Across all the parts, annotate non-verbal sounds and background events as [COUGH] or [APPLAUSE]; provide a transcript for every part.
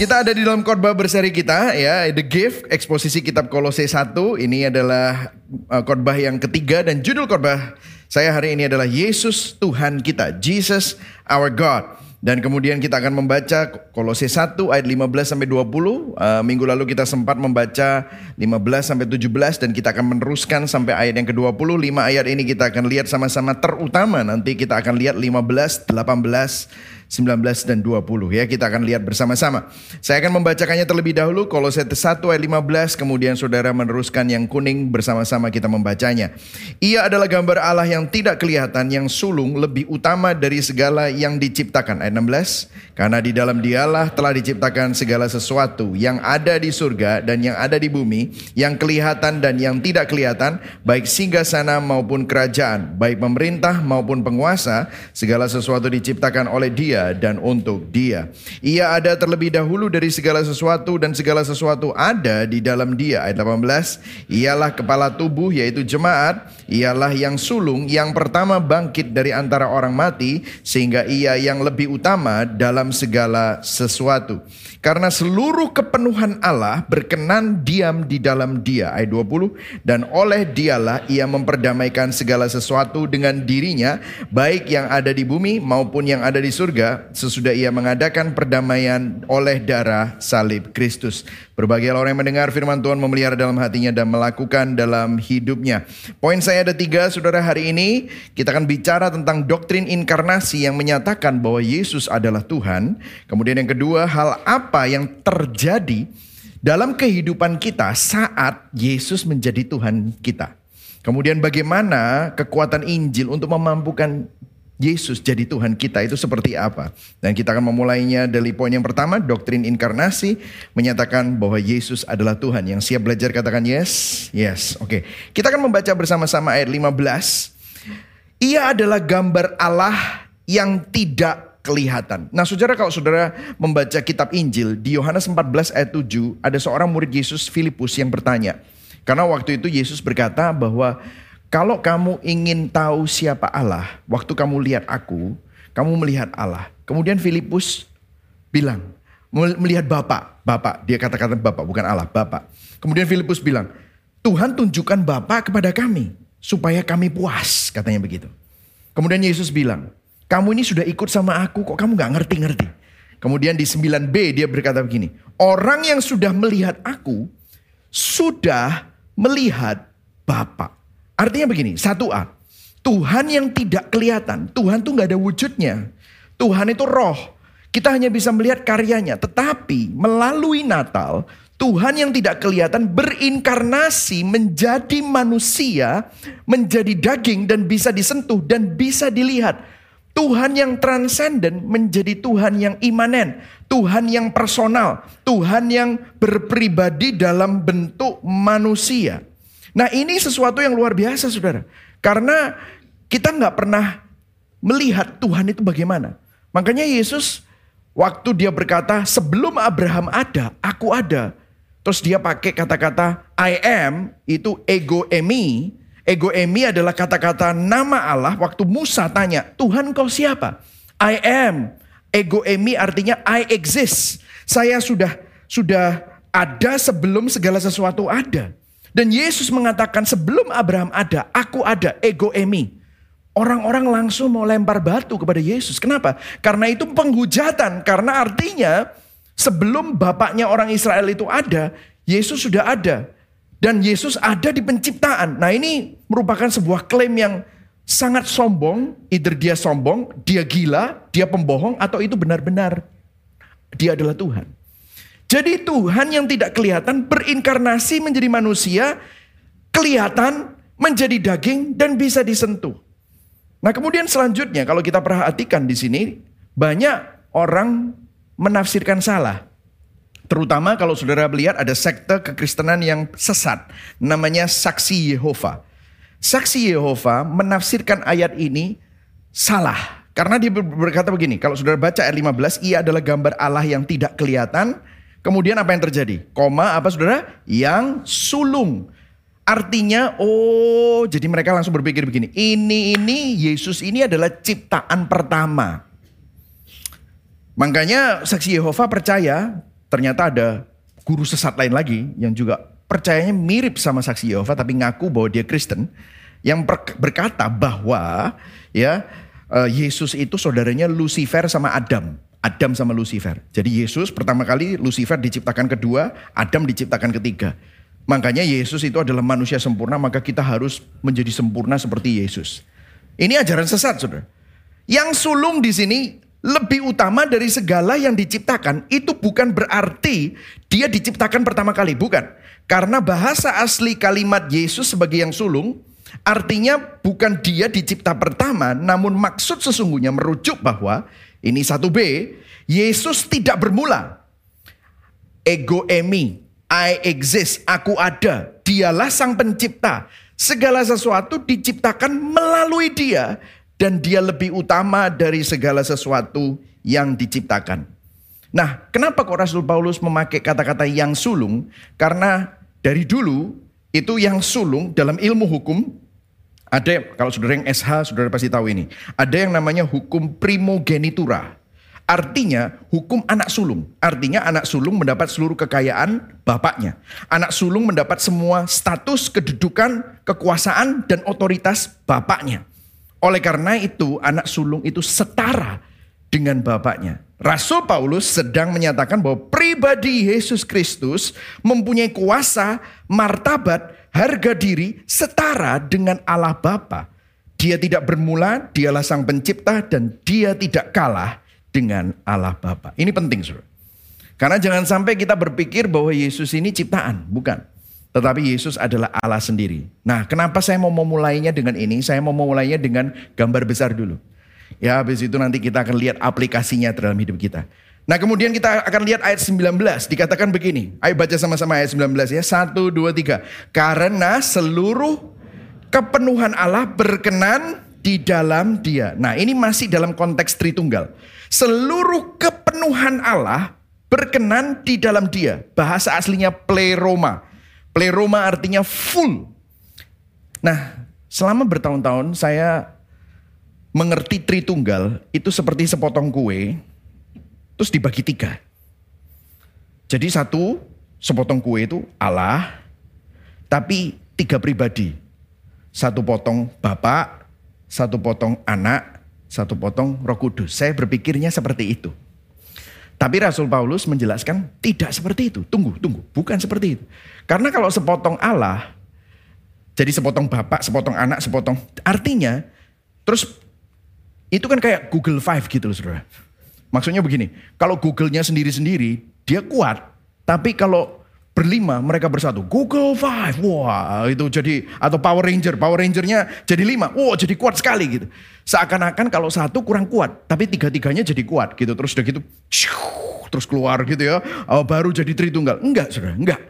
Kita ada di dalam khotbah berseri kita ya, The Gift, eksposisi kitab Kolose 1. Ini adalah uh, khotbah yang ketiga dan judul khotbah saya hari ini adalah Yesus Tuhan kita, Jesus our God. Dan kemudian kita akan membaca Kolose 1 ayat 15 sampai 20. Uh, minggu lalu kita sempat membaca 15 sampai 17 dan kita akan meneruskan sampai ayat yang ke-20. 5 ayat ini kita akan lihat sama-sama terutama nanti kita akan lihat 15, 18 19 dan 20 ya. Kita akan lihat bersama-sama. Saya akan membacakannya terlebih dahulu Kolose 1 ayat 15 kemudian saudara meneruskan yang kuning bersama-sama kita membacanya. Ia adalah gambar Allah yang tidak kelihatan yang sulung lebih utama dari segala yang diciptakan ayat 16 karena di dalam dialah telah diciptakan segala sesuatu yang ada di surga dan yang ada di bumi yang kelihatan dan yang tidak kelihatan baik singgah sana maupun kerajaan baik pemerintah maupun penguasa segala sesuatu diciptakan oleh dia dan untuk dia. Ia ada terlebih dahulu dari segala sesuatu dan segala sesuatu ada di dalam dia. Ayat 18, ialah kepala tubuh yaitu jemaat, ialah yang sulung yang pertama bangkit dari antara orang mati sehingga ia yang lebih utama dalam segala sesuatu. Karena seluruh kepenuhan Allah berkenan diam di dalam dia. Ayat 20. Dan oleh dialah ia memperdamaikan segala sesuatu dengan dirinya. Baik yang ada di bumi maupun yang ada di surga. Sesudah ia mengadakan perdamaian oleh darah salib Kristus. Berbagai orang yang mendengar firman Tuhan memelihara dalam hatinya dan melakukan dalam hidupnya. Poin saya ada tiga, saudara hari ini kita akan bicara tentang doktrin inkarnasi yang menyatakan bahwa Yesus adalah Tuhan. Kemudian yang kedua, hal apa yang terjadi dalam kehidupan kita saat Yesus menjadi Tuhan kita. Kemudian bagaimana kekuatan Injil untuk memampukan Yesus jadi Tuhan kita itu seperti apa. Dan kita akan memulainya dari poin yang pertama, doktrin inkarnasi menyatakan bahwa Yesus adalah Tuhan. Yang siap belajar katakan yes, yes. Oke, kita akan membaca bersama-sama ayat 15. Ia adalah gambar Allah yang tidak kelihatan. Nah saudara kalau saudara membaca kitab Injil di Yohanes 14 ayat 7 ada seorang murid Yesus Filipus yang bertanya. Karena waktu itu Yesus berkata bahwa kalau kamu ingin tahu siapa Allah, waktu kamu lihat aku, kamu melihat Allah. Kemudian Filipus bilang, melihat Bapak, Bapak, dia kata-kata Bapak, bukan Allah, Bapak. Kemudian Filipus bilang, Tuhan tunjukkan Bapak kepada kami, supaya kami puas, katanya begitu. Kemudian Yesus bilang, kamu ini sudah ikut sama aku, kok kamu gak ngerti-ngerti. Kemudian di 9b dia berkata begini, orang yang sudah melihat aku, sudah melihat Bapak. Artinya begini, satu A, Tuhan yang tidak kelihatan, Tuhan tuh nggak ada wujudnya. Tuhan itu roh, kita hanya bisa melihat karyanya. Tetapi melalui Natal, Tuhan yang tidak kelihatan berinkarnasi menjadi manusia, menjadi daging dan bisa disentuh dan bisa dilihat. Tuhan yang transenden menjadi Tuhan yang imanen, Tuhan yang personal, Tuhan yang berpribadi dalam bentuk manusia. Nah ini sesuatu yang luar biasa saudara. Karena kita nggak pernah melihat Tuhan itu bagaimana. Makanya Yesus waktu dia berkata sebelum Abraham ada, aku ada. Terus dia pakai kata-kata I am itu ego emi. Ego emi adalah kata-kata nama Allah waktu Musa tanya, Tuhan kau siapa? I am. Ego emi artinya I exist. Saya sudah sudah ada sebelum segala sesuatu ada. Dan Yesus mengatakan sebelum Abraham ada, aku ada, ego emi. Orang-orang langsung mau lempar batu kepada Yesus. Kenapa? Karena itu penghujatan. Karena artinya sebelum bapaknya orang Israel itu ada, Yesus sudah ada. Dan Yesus ada di penciptaan. Nah ini merupakan sebuah klaim yang sangat sombong. Either dia sombong, dia gila, dia pembohong, atau itu benar-benar dia adalah Tuhan. Jadi Tuhan yang tidak kelihatan berinkarnasi menjadi manusia, kelihatan menjadi daging dan bisa disentuh. Nah, kemudian selanjutnya kalau kita perhatikan di sini banyak orang menafsirkan salah. Terutama kalau saudara melihat ada sekte kekristenan yang sesat namanya Saksi Yehova. Saksi Yehova menafsirkan ayat ini salah. Karena dia berkata begini, kalau saudara baca ayat 15, ia adalah gambar Allah yang tidak kelihatan, Kemudian apa yang terjadi? Koma apa saudara? Yang sulung. Artinya, oh jadi mereka langsung berpikir begini. Ini, ini, Yesus ini adalah ciptaan pertama. Makanya saksi Yehova percaya ternyata ada guru sesat lain lagi yang juga percayanya mirip sama saksi Yehova tapi ngaku bahwa dia Kristen yang berkata bahwa ya eh, Yesus itu saudaranya Lucifer sama Adam. Adam sama Lucifer. Jadi Yesus pertama kali Lucifer diciptakan kedua, Adam diciptakan ketiga. Makanya Yesus itu adalah manusia sempurna, maka kita harus menjadi sempurna seperti Yesus. Ini ajaran sesat, Saudara. Yang sulung di sini lebih utama dari segala yang diciptakan itu bukan berarti dia diciptakan pertama kali, bukan. Karena bahasa asli kalimat Yesus sebagai yang sulung artinya bukan dia dicipta pertama, namun maksud sesungguhnya merujuk bahwa ini satu B, Yesus tidak bermula. Ego emi, I exist, aku ada. Dialah sang pencipta. Segala sesuatu diciptakan melalui dia dan dia lebih utama dari segala sesuatu yang diciptakan. Nah, kenapa kok Rasul Paulus memakai kata-kata yang sulung? Karena dari dulu itu yang sulung dalam ilmu hukum ada kalau saudara yang SH saudara pasti tahu ini. Ada yang namanya hukum primogenitura. Artinya hukum anak sulung. Artinya anak sulung mendapat seluruh kekayaan bapaknya. Anak sulung mendapat semua status, kedudukan, kekuasaan, dan otoritas bapaknya. Oleh karena itu anak sulung itu setara dengan bapaknya. Rasul Paulus sedang menyatakan bahwa pribadi Yesus Kristus mempunyai kuasa, martabat, harga diri setara dengan Allah Bapa. Dia tidak bermula, dialah sang pencipta dan dia tidak kalah dengan Allah Bapa. Ini penting, Saudara. Karena jangan sampai kita berpikir bahwa Yesus ini ciptaan, bukan. Tetapi Yesus adalah Allah sendiri. Nah, kenapa saya mau memulainya dengan ini? Saya mau memulainya dengan gambar besar dulu. Ya, habis itu nanti kita akan lihat aplikasinya dalam hidup kita. Nah kemudian kita akan lihat ayat 19. Dikatakan begini. Ayo baca sama-sama ayat 19 ya. Satu, dua, tiga. Karena seluruh kepenuhan Allah berkenan di dalam dia. Nah ini masih dalam konteks Tritunggal. Seluruh kepenuhan Allah berkenan di dalam dia. Bahasa aslinya pleroma. Pleroma artinya full. Nah selama bertahun-tahun saya mengerti Tritunggal itu seperti sepotong kue Terus dibagi tiga. Jadi satu sepotong kue itu Allah, tapi tiga pribadi. Satu potong bapak, satu potong anak, satu potong roh kudus. Saya berpikirnya seperti itu. Tapi Rasul Paulus menjelaskan tidak seperti itu. Tunggu, tunggu. Bukan seperti itu. Karena kalau sepotong Allah, jadi sepotong bapak, sepotong anak, sepotong. Artinya, terus itu kan kayak Google Five gitu loh saudara. Maksudnya begini, kalau Google-nya sendiri-sendiri, dia kuat. Tapi kalau berlima mereka bersatu. Google Five, wah itu jadi atau Power Ranger, Power Rangernya jadi lima, wah jadi kuat sekali gitu. Seakan-akan kalau satu kurang kuat, tapi tiga-tiganya jadi kuat gitu. Terus udah gitu, terus keluar gitu ya, oh, baru jadi Tritunggal. Enggak, saudara, enggak.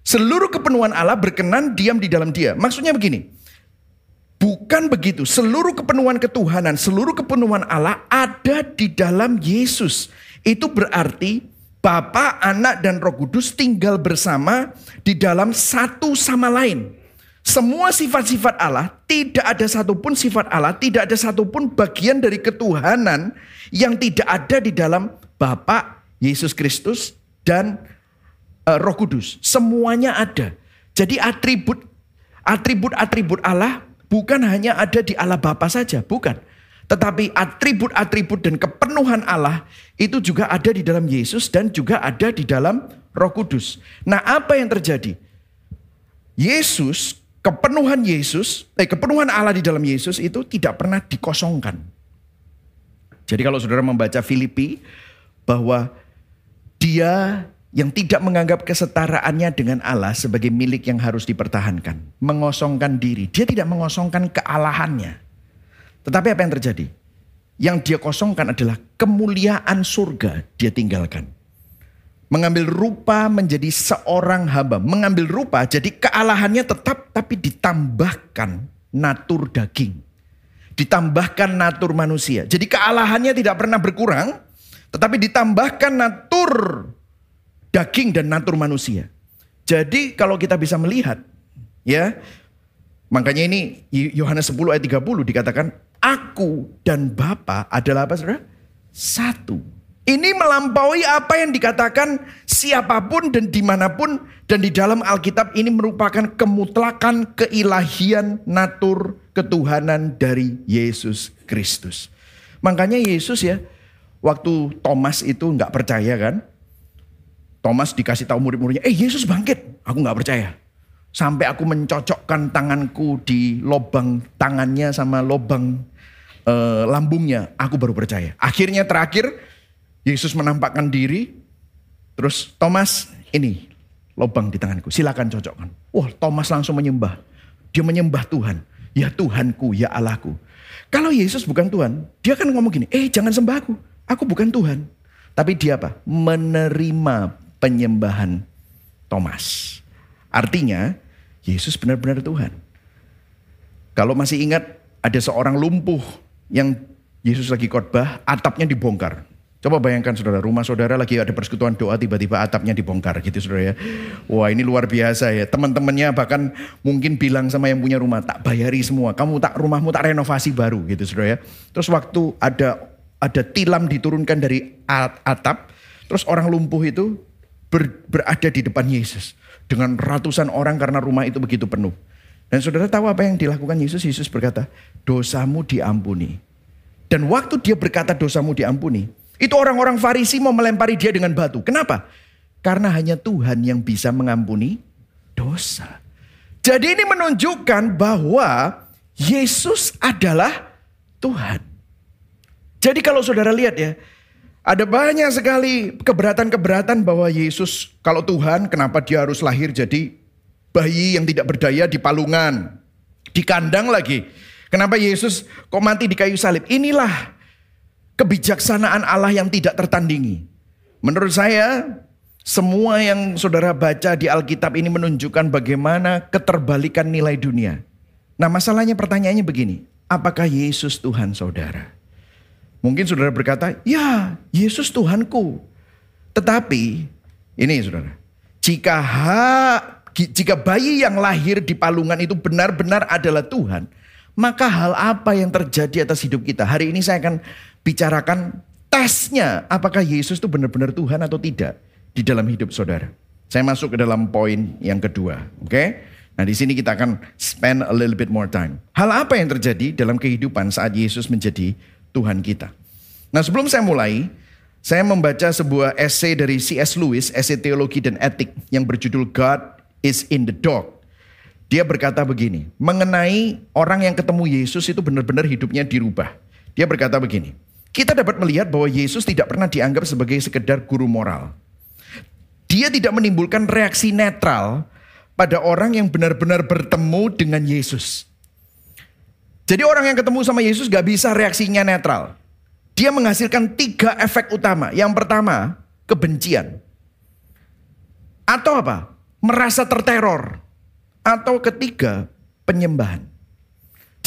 Seluruh kepenuhan Allah berkenan diam di dalam dia. Maksudnya begini, Bukan begitu. Seluruh kepenuhan ketuhanan, seluruh kepenuhan Allah ada di dalam Yesus. Itu berarti Bapa, Anak, dan Roh Kudus tinggal bersama di dalam satu sama lain. Semua sifat-sifat Allah, tidak ada satupun sifat Allah, tidak ada satupun bagian dari ketuhanan yang tidak ada di dalam Bapa, Yesus Kristus, dan uh, Roh Kudus. Semuanya ada. Jadi atribut atribut-atribut Allah bukan hanya ada di Allah Bapa saja, bukan. Tetapi atribut-atribut dan kepenuhan Allah itu juga ada di dalam Yesus dan juga ada di dalam Roh Kudus. Nah, apa yang terjadi? Yesus, kepenuhan Yesus, eh, kepenuhan Allah di dalam Yesus itu tidak pernah dikosongkan. Jadi kalau saudara membaca Filipi bahwa dia yang tidak menganggap kesetaraannya dengan Allah sebagai milik yang harus dipertahankan, mengosongkan diri. Dia tidak mengosongkan kealahannya. Tetapi apa yang terjadi? Yang dia kosongkan adalah kemuliaan surga dia tinggalkan. Mengambil rupa menjadi seorang hamba. Mengambil rupa jadi kealahannya tetap tapi ditambahkan natur daging. Ditambahkan natur manusia. Jadi kealahannya tidak pernah berkurang. Tetapi ditambahkan natur daging dan natur manusia. Jadi kalau kita bisa melihat ya makanya ini Yohanes 10 ayat 30 dikatakan aku dan Bapa adalah apa Saudara? Satu. Ini melampaui apa yang dikatakan siapa pun dan di mana pun dan di dalam Alkitab ini merupakan kemutlakan keilahian natur ketuhanan dari Yesus Kristus. Makanya Yesus ya, waktu Thomas itu nggak percaya kan, Thomas dikasih tahu murid-muridnya, eh Yesus bangkit. Aku nggak percaya. Sampai aku mencocokkan tanganku di lobang tangannya sama lobang uh, lambungnya, aku baru percaya. Akhirnya terakhir Yesus menampakkan diri, terus Thomas ini lobang di tanganku, silakan cocokkan. Wah Thomas langsung menyembah, dia menyembah Tuhan, ya Tuhanku, ya Allahku. Kalau Yesus bukan Tuhan, dia kan ngomong gini, eh jangan sembah aku, aku bukan Tuhan. Tapi dia apa? Menerima penyembahan Thomas. Artinya Yesus benar-benar Tuhan. Kalau masih ingat ada seorang lumpuh yang Yesus lagi khotbah, atapnya dibongkar. Coba bayangkan saudara, rumah saudara lagi ada persekutuan doa, tiba-tiba atapnya dibongkar gitu saudara ya. Wah ini luar biasa ya. Teman-temannya bahkan mungkin bilang sama yang punya rumah, tak bayari semua. Kamu tak rumahmu tak renovasi baru gitu saudara ya. Terus waktu ada ada tilam diturunkan dari atap, terus orang lumpuh itu ber, berada di depan Yesus. Dengan ratusan orang karena rumah itu begitu penuh. Dan saudara tahu apa yang dilakukan Yesus? Yesus berkata, dosamu diampuni. Dan waktu dia berkata dosamu diampuni, itu orang-orang Farisi mau melempari dia dengan batu. Kenapa? Karena hanya Tuhan yang bisa mengampuni dosa. Jadi ini menunjukkan bahwa Yesus adalah Tuhan. Jadi kalau saudara lihat ya, ada banyak sekali keberatan-keberatan bahwa Yesus kalau Tuhan kenapa dia harus lahir jadi bayi yang tidak berdaya di palungan, di kandang lagi. Kenapa Yesus kok mati di kayu salib? Inilah kebijaksanaan Allah yang tidak tertandingi. Menurut saya, semua yang saudara baca di Alkitab ini menunjukkan bagaimana keterbalikan nilai dunia. Nah masalahnya pertanyaannya begini, apakah Yesus Tuhan saudara? Mungkin saudara berkata, ya Yesus Tuhanku. Tetapi, ini saudara, jika ha, jika bayi yang lahir di palungan itu benar-benar adalah Tuhan, maka hal apa yang terjadi atas hidup kita? Hari ini saya akan bicarakan tesnya apakah Yesus itu benar-benar Tuhan atau tidak di dalam hidup saudara. Saya masuk ke dalam poin yang kedua, oke? Okay? Nah, di sini kita akan spend a little bit more time. Hal apa yang terjadi dalam kehidupan saat Yesus menjadi Tuhan kita? Nah, sebelum saya mulai, saya membaca sebuah essay dari C.S. Lewis, essay teologi dan etik yang berjudul God is in the Dog. Dia berkata begini, mengenai orang yang ketemu Yesus itu benar-benar hidupnya dirubah. Dia berkata begini, kita dapat melihat bahwa Yesus tidak pernah dianggap sebagai sekedar guru moral. Dia tidak menimbulkan reaksi netral pada orang yang benar-benar bertemu dengan Yesus. Jadi orang yang ketemu sama Yesus gak bisa reaksinya netral. Dia menghasilkan tiga efek utama. Yang pertama, kebencian. Atau apa? Merasa terteror. Atau ketiga, penyembahan.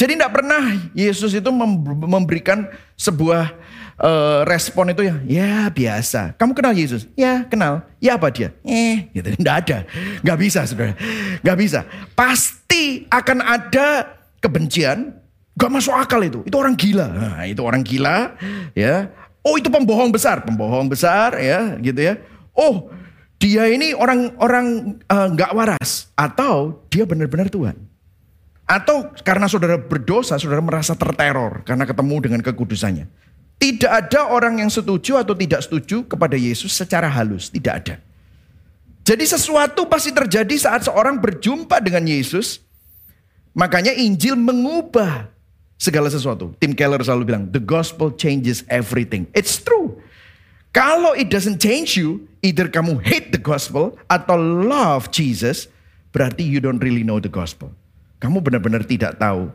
Jadi tidak pernah Yesus itu memberikan sebuah uh, respon itu ya, ya biasa. Kamu kenal Yesus? Ya kenal. Ya apa dia? Eh, gitu. [LAUGHS] Tidak ada. Gak bisa saudara. Gak bisa. Pasti akan ada kebencian. Gak masuk akal itu. Itu orang gila. Nah, itu orang gila. Ya. Oh itu pembohong besar. Pembohong besar ya gitu ya. Oh dia ini orang-orang uh, gak waras. Atau dia benar-benar Tuhan. Atau karena saudara berdosa, saudara merasa terteror karena ketemu dengan kekudusannya. Tidak ada orang yang setuju atau tidak setuju kepada Yesus secara halus. Tidak ada. Jadi sesuatu pasti terjadi saat seorang berjumpa dengan Yesus. Makanya Injil mengubah segala sesuatu. Tim Keller selalu bilang, the gospel changes everything. It's true. Kalau it doesn't change you, either kamu hate the gospel atau love Jesus, berarti you don't really know the gospel. Kamu benar-benar tidak tahu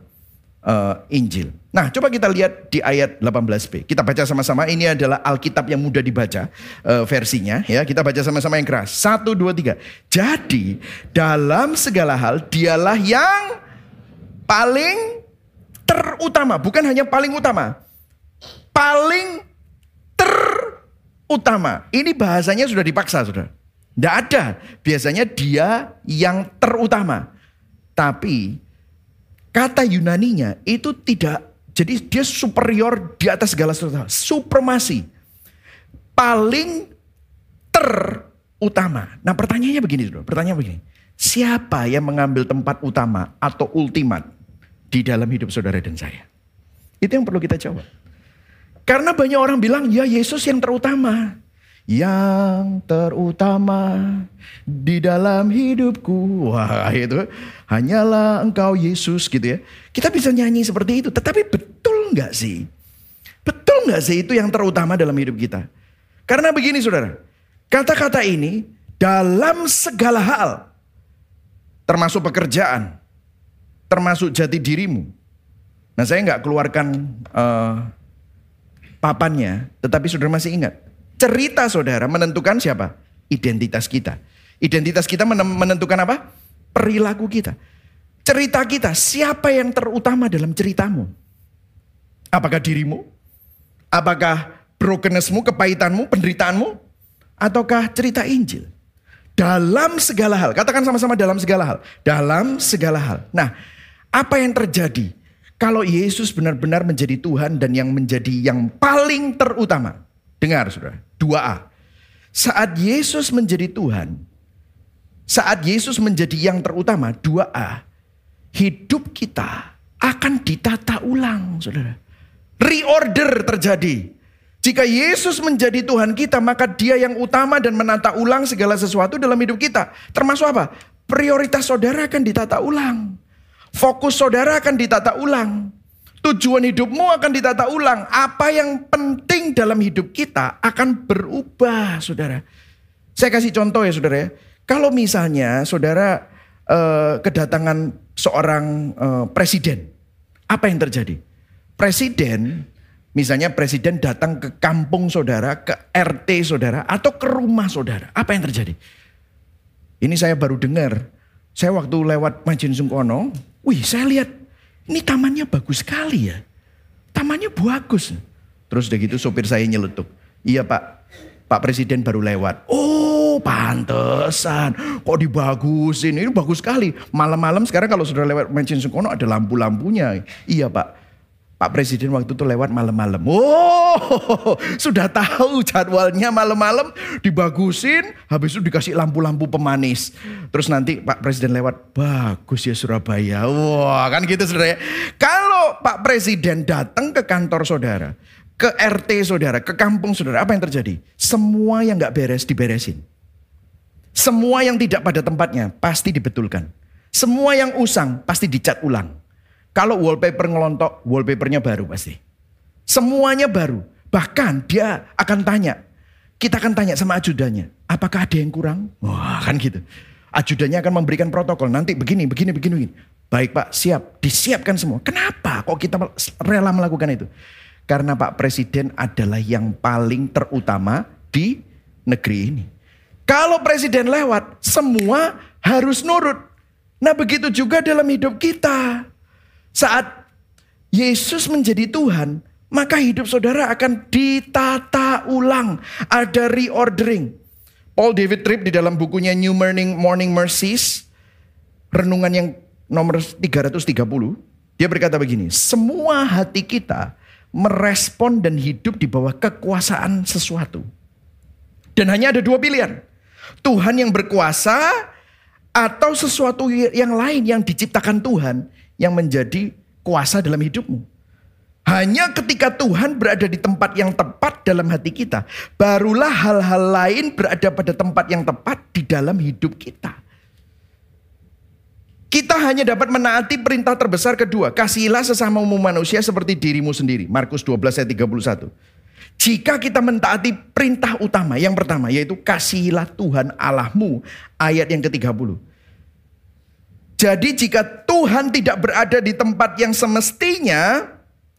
uh, Injil. Nah, coba kita lihat di ayat 18b. Kita baca sama-sama. Ini adalah Alkitab yang mudah dibaca uh, versinya. Ya, kita baca sama-sama yang keras. Satu, dua, tiga. Jadi dalam segala hal dialah yang paling terutama, bukan hanya paling utama, paling terutama. Ini bahasanya sudah dipaksa, sudah. Tidak ada. Biasanya dia yang terutama. Tapi kata Yunaninya itu tidak, jadi dia superior di atas segala sesuatu. Supremasi. paling terutama. Nah pertanyaannya begini dulu, pertanyaan begini. Siapa yang mengambil tempat utama atau ultimat di dalam hidup saudara dan saya? Itu yang perlu kita jawab. Karena banyak orang bilang, ya Yesus yang terutama. Yang terutama di dalam hidupku. Wah itu hanyalah engkau Yesus gitu ya. Kita bisa nyanyi seperti itu. Tetapi betul nggak sih? Betul nggak sih itu yang terutama dalam hidup kita? Karena begini saudara. Kata-kata ini dalam segala hal. Termasuk pekerjaan. Termasuk jati dirimu. Nah saya nggak keluarkan uh, papannya. Tetapi saudara masih ingat Cerita saudara menentukan siapa? Identitas kita. Identitas kita menentukan apa? Perilaku kita. Cerita kita, siapa yang terutama dalam ceritamu? Apakah dirimu? Apakah brokennessmu, kepahitanmu, penderitaanmu? Ataukah cerita Injil? Dalam segala hal, katakan sama-sama dalam segala hal. Dalam segala hal. Nah, apa yang terjadi kalau Yesus benar-benar menjadi Tuhan dan yang menjadi yang paling terutama? Dengar saudara, 2A. Saat Yesus menjadi Tuhan, saat Yesus menjadi yang terutama, 2A. Hidup kita akan ditata ulang saudara. Reorder terjadi. Jika Yesus menjadi Tuhan kita, maka dia yang utama dan menata ulang segala sesuatu dalam hidup kita. Termasuk apa? Prioritas saudara akan ditata ulang. Fokus saudara akan ditata ulang. Tujuan hidupmu akan ditata ulang. Apa yang penting dalam hidup kita akan berubah, saudara. Saya kasih contoh ya, saudara. Ya. Kalau misalnya saudara eh, kedatangan seorang eh, presiden, apa yang terjadi? Presiden, misalnya presiden datang ke kampung saudara, ke RT saudara, atau ke rumah saudara. Apa yang terjadi? Ini saya baru dengar. Saya waktu lewat Majin Sungkono, wih saya lihat ini tamannya bagus sekali ya. Tamannya bagus. Terus udah gitu sopir saya nyeletuk. Iya pak, Pak Presiden baru lewat. Oh pantesan. Kok dibagusin. Ini bagus sekali. Malam-malam sekarang kalau sudah lewat Mansion Sukono ada lampu-lampunya. Iya pak. Pak Presiden waktu itu lewat malam-malam. Oh, [LAUGHS] sudah tahu jadwalnya malam-malam dibagusin, habis itu dikasih lampu-lampu pemanis. Terus nanti Pak Presiden lewat, bagus ya Surabaya. Wah, kan gitu saudara. Ya. Kalau Pak Presiden datang ke kantor saudara, ke RT saudara, ke kampung saudara, apa yang terjadi? Semua yang nggak beres diberesin. Semua yang tidak pada tempatnya pasti dibetulkan. Semua yang usang pasti dicat ulang. Kalau wallpaper ngelontok, wallpapernya baru pasti. Semuanya baru. Bahkan dia akan tanya. Kita akan tanya sama ajudannya. Apakah ada yang kurang? Wah kan gitu. Ajudannya akan memberikan protokol. Nanti begini, begini, begini, begini. Baik pak, siap. Disiapkan semua. Kenapa kok kita rela melakukan itu? Karena Pak Presiden adalah yang paling terutama di negeri ini. Kalau Presiden lewat, semua harus nurut. Nah begitu juga dalam hidup kita. Saat Yesus menjadi Tuhan, maka hidup saudara akan ditata ulang. Ada reordering. Paul David Tripp di dalam bukunya New Morning Morning Mercies, renungan yang nomor 330, dia berkata begini, semua hati kita merespon dan hidup di bawah kekuasaan sesuatu. Dan hanya ada dua pilihan. Tuhan yang berkuasa atau sesuatu yang lain yang diciptakan Tuhan yang menjadi kuasa dalam hidupmu. Hanya ketika Tuhan berada di tempat yang tepat dalam hati kita, barulah hal-hal lain berada pada tempat yang tepat di dalam hidup kita. Kita hanya dapat menaati perintah terbesar kedua, kasihilah sesama manusia seperti dirimu sendiri. Markus 12 ayat 31. Jika kita mentaati perintah utama yang pertama yaitu kasihilah Tuhan Allahmu ayat yang ke-30. Jadi jika Tuhan tidak berada di tempat yang semestinya,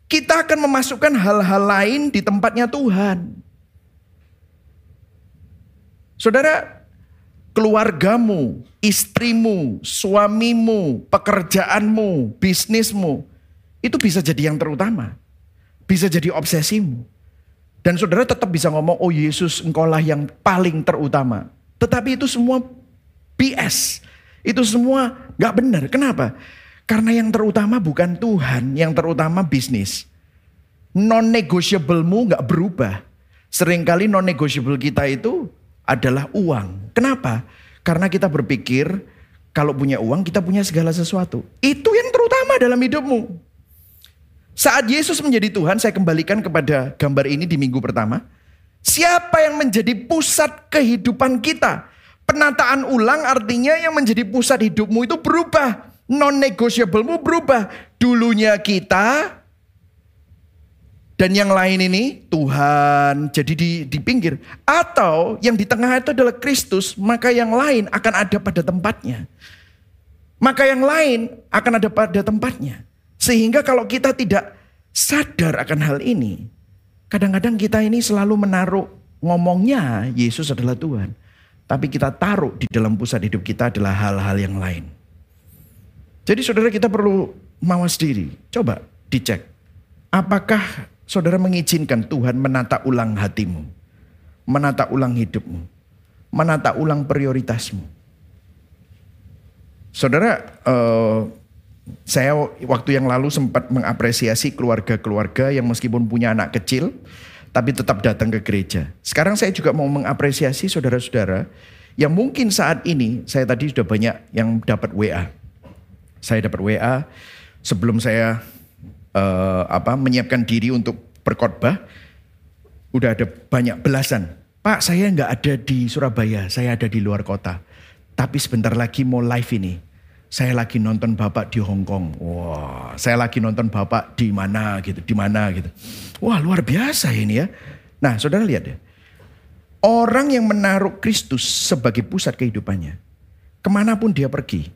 kita akan memasukkan hal-hal lain di tempatnya Tuhan. Saudara, keluargamu, istrimu, suamimu, pekerjaanmu, bisnismu, itu bisa jadi yang terutama. Bisa jadi obsesimu. Dan saudara tetap bisa ngomong, oh Yesus engkaulah yang paling terutama. Tetapi itu semua BS. Itu semua gak benar. Kenapa? Karena yang terutama bukan Tuhan, yang terutama bisnis. Non-negotiablemu gak berubah. Seringkali non-negotiable kita itu adalah uang. Kenapa? Karena kita berpikir kalau punya uang kita punya segala sesuatu. Itu yang terutama dalam hidupmu. Saat Yesus menjadi Tuhan, saya kembalikan kepada gambar ini di minggu pertama. Siapa yang menjadi pusat kehidupan kita? Penataan ulang artinya yang menjadi pusat hidupmu itu berubah. Non-negotiablemu berubah. Dulunya kita dan yang lain ini Tuhan jadi di, di pinggir. Atau yang di tengah itu adalah Kristus, maka yang lain akan ada pada tempatnya. Maka yang lain akan ada pada tempatnya. Sehingga kalau kita tidak sadar akan hal ini, kadang-kadang kita ini selalu menaruh ngomongnya Yesus adalah Tuhan. Tapi kita taruh di dalam pusat hidup kita adalah hal-hal yang lain. Jadi saudara kita perlu mawas diri. Coba dicek. Apakah saudara mengizinkan Tuhan menata ulang hatimu, menata ulang hidupmu, menata ulang prioritasmu. Saudara, uh, saya waktu yang lalu sempat mengapresiasi keluarga-keluarga yang meskipun punya anak kecil, tapi tetap datang ke gereja. Sekarang saya juga mau mengapresiasi saudara-saudara yang mungkin saat ini saya tadi sudah banyak yang dapat WA. Saya dapat WA sebelum saya uh, apa menyiapkan diri untuk berkhotbah, udah ada banyak belasan. Pak, saya nggak ada di Surabaya, saya ada di luar kota. Tapi sebentar lagi mau live ini. Saya lagi nonton Bapak di Hong Kong. Wah, saya lagi nonton Bapak di mana gitu, di mana gitu. Wah, luar biasa ini ya. Nah, Saudara lihat ya. Orang yang menaruh Kristus sebagai pusat kehidupannya, ke mana pun dia pergi,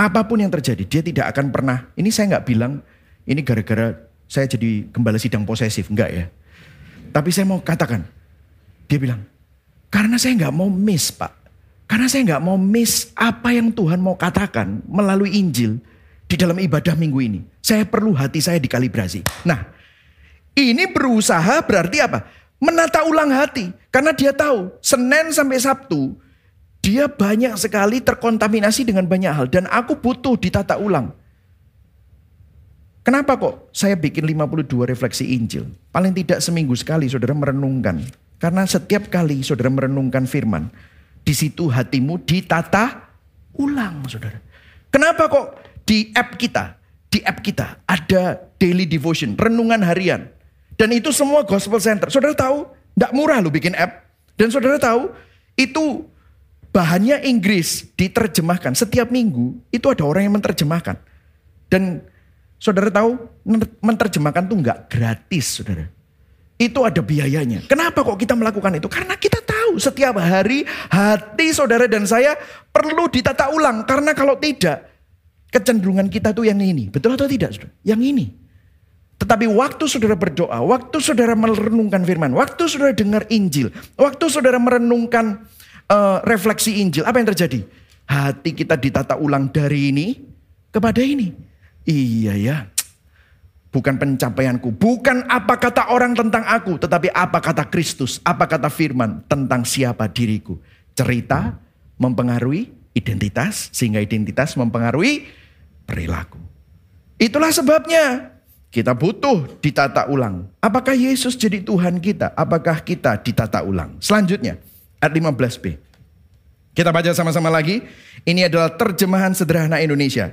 apa pun yang terjadi, dia tidak akan pernah. Ini saya nggak bilang ini gara-gara saya jadi gembala sidang posesif. Enggak ya. Tapi saya mau katakan. Dia bilang, karena saya nggak mau miss pak. Karena saya nggak mau miss apa yang Tuhan mau katakan melalui Injil di dalam ibadah minggu ini. Saya perlu hati saya dikalibrasi. Nah, ini berusaha berarti apa? Menata ulang hati. Karena dia tahu Senin sampai Sabtu dia banyak sekali terkontaminasi dengan banyak hal. Dan aku butuh ditata ulang. Kenapa kok saya bikin 52 refleksi Injil? Paling tidak seminggu sekali saudara merenungkan. Karena setiap kali saudara merenungkan firman, di situ hatimu ditata ulang saudara. Kenapa kok di app kita, di app kita ada daily devotion, renungan harian. Dan itu semua gospel center. Saudara tahu, tidak murah loh bikin app. Dan saudara tahu, itu bahannya Inggris diterjemahkan. Setiap minggu itu ada orang yang menerjemahkan. Dan Saudara tahu menerjemahkan itu enggak gratis saudara. Itu ada biayanya. Kenapa kok kita melakukan itu? Karena kita tahu setiap hari hati saudara dan saya perlu ditata ulang. Karena kalau tidak kecenderungan kita tuh yang ini. Betul atau tidak saudara? Yang ini. Tetapi waktu saudara berdoa, waktu saudara merenungkan firman, waktu saudara dengar Injil, waktu saudara merenungkan uh, refleksi Injil, apa yang terjadi? Hati kita ditata ulang dari ini kepada ini. Iya ya. Bukan pencapaianku, bukan apa kata orang tentang aku, tetapi apa kata Kristus, apa kata firman tentang siapa diriku. Cerita mempengaruhi identitas, sehingga identitas mempengaruhi perilaku. Itulah sebabnya kita butuh ditata ulang. Apakah Yesus jadi Tuhan kita? Apakah kita ditata ulang? Selanjutnya, ayat 15b. Kita baca sama-sama lagi. Ini adalah terjemahan sederhana Indonesia.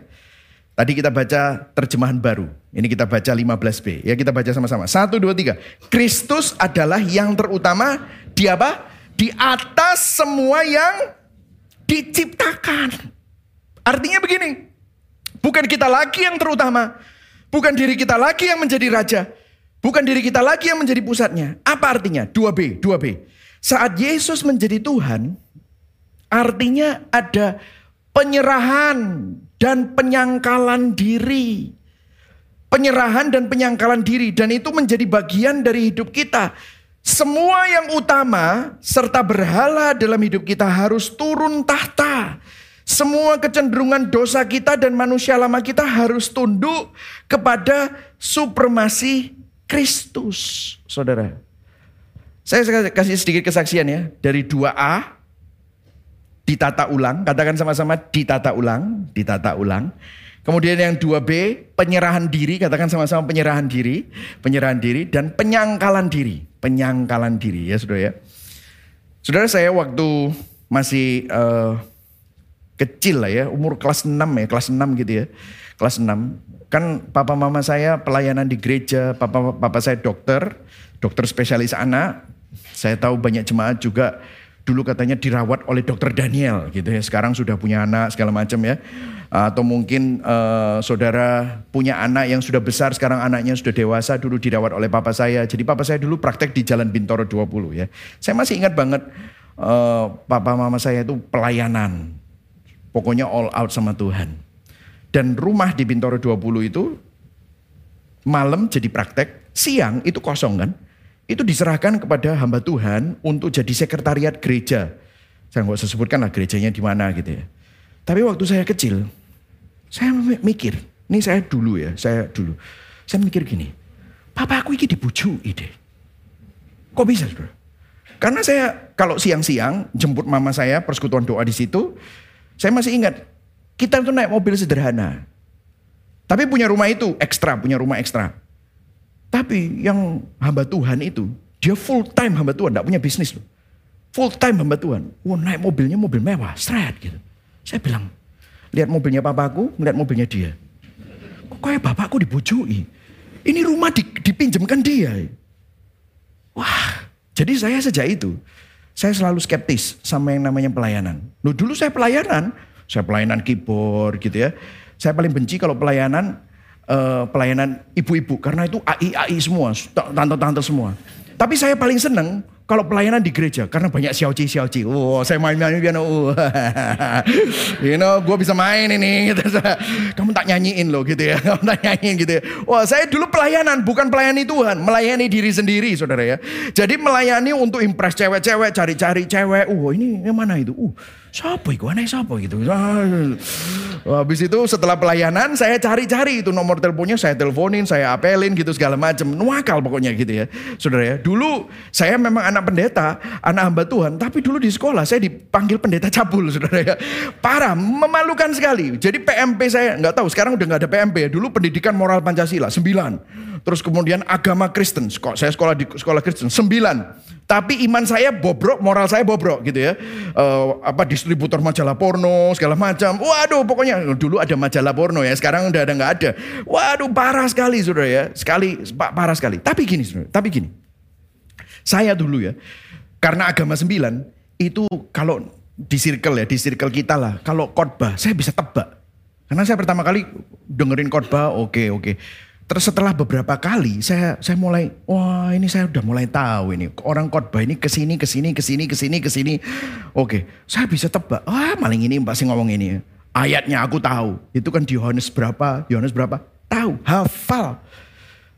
Tadi kita baca terjemahan baru. Ini kita baca 15b. Ya kita baca sama-sama. Satu, dua, tiga. Kristus adalah yang terutama di apa? Di atas semua yang diciptakan. Artinya begini. Bukan kita lagi yang terutama. Bukan diri kita lagi yang menjadi raja. Bukan diri kita lagi yang menjadi pusatnya. Apa artinya? 2b, 2b. Saat Yesus menjadi Tuhan, artinya ada penyerahan dan penyangkalan diri. Penyerahan dan penyangkalan diri dan itu menjadi bagian dari hidup kita. Semua yang utama serta berhala dalam hidup kita harus turun tahta. Semua kecenderungan dosa kita dan manusia lama kita harus tunduk kepada supremasi Kristus. Saudara. Saya kasih sedikit kesaksian ya. Dari 2A ditata ulang, katakan sama-sama ditata ulang, ditata ulang. Kemudian yang 2B, penyerahan diri, katakan sama-sama penyerahan diri, penyerahan diri dan penyangkalan diri. penyangkalan diri ya saudara ya. Saudara saya waktu masih uh, kecil lah ya, umur kelas 6 ya, kelas 6 gitu ya. Kelas 6. Kan papa mama saya pelayanan di gereja, papa papa saya dokter, dokter spesialis anak. Saya tahu banyak jemaat juga dulu katanya dirawat oleh dokter Daniel gitu ya. Sekarang sudah punya anak segala macam ya. Atau mungkin uh, saudara punya anak yang sudah besar, sekarang anaknya sudah dewasa, dulu dirawat oleh papa saya. Jadi papa saya dulu praktek di Jalan Bintoro 20 ya. Saya masih ingat banget uh, papa mama saya itu pelayanan. Pokoknya all out sama Tuhan. Dan rumah di Bintoro 20 itu malam jadi praktek, siang itu kosong kan itu diserahkan kepada hamba Tuhan untuk jadi sekretariat gereja. Saya nggak usah sebutkan lah gerejanya di mana gitu ya. Tapi waktu saya kecil, saya mikir, ini saya dulu ya, saya dulu. Saya mikir gini, papa aku ini dibujuk ide. Kok bisa saudara? Karena saya kalau siang-siang jemput mama saya persekutuan doa di situ, saya masih ingat kita itu naik mobil sederhana. Tapi punya rumah itu ekstra, punya rumah ekstra. Tapi yang hamba Tuhan itu, dia full time hamba Tuhan, tidak punya bisnis loh. Full time hamba Tuhan. Wah naik mobilnya mobil mewah, straight gitu. Saya bilang, lihat mobilnya papaku, melihat mobilnya dia. Kok kayak bapakku dibujui? Ini rumah di, dipinjamkan dia. Wah, jadi saya sejak itu, saya selalu skeptis sama yang namanya pelayanan. Loh dulu saya pelayanan, saya pelayanan keyboard gitu ya. Saya paling benci kalau pelayanan uh, pelayanan ibu-ibu karena itu AI AI semua, tante-tante semua. Tapi saya paling seneng kalau pelayanan di gereja karena banyak xiaoci xiaoci. Oh, saya main-main piano. Oh. [LAUGHS] you know, gue bisa main ini. Gitu. [LAUGHS] Kamu tak nyanyiin loh gitu ya. [LAUGHS] Kamu tak nyanyiin gitu ya. Wah, saya dulu pelayanan bukan pelayani Tuhan, melayani diri sendiri, saudara ya. Jadi melayani untuk impress cewek-cewek, cari-cari cewek. Uh, ini yang mana itu? Uh, Siapa itu? Aneh siapa gitu. Habis itu setelah pelayanan saya cari-cari itu nomor teleponnya saya teleponin, saya apelin gitu segala macam. Nuakal pokoknya gitu ya. Saudara ya. Dulu saya memang anak pendeta, anak hamba Tuhan. Tapi dulu di sekolah saya dipanggil pendeta cabul [LAUGHS] saudara ya. Parah, memalukan sekali. Jadi PMP saya nggak tahu sekarang udah nggak ada PMP ya. Dulu pendidikan moral Pancasila 9. Terus kemudian agama Kristen. Saya sekolah di sekolah Kristen 9. Tapi iman saya bobrok, moral saya bobrok gitu ya. Uh, apa distributor majalah porno segala macam. Waduh, pokoknya dulu ada majalah porno ya. Sekarang udah ada nggak ada. Waduh, parah sekali saudara ya. Sekali parah sekali. Tapi gini saudara, tapi gini. Saya dulu ya, karena agama sembilan itu kalau di circle ya, di circle kita lah. Kalau khotbah saya bisa tebak. Karena saya pertama kali dengerin khotbah, oke okay, oke. Okay. Terus setelah beberapa kali saya saya mulai wah ini saya udah mulai tahu ini orang khotbah ini ke sini ke sini ke sini ke sini ke sini. Oke, saya bisa tebak. Wah maling ini pasti ngomong ini. Ayatnya aku tahu. Itu kan di Yohanes berapa? Yohanes berapa? Tahu, hafal.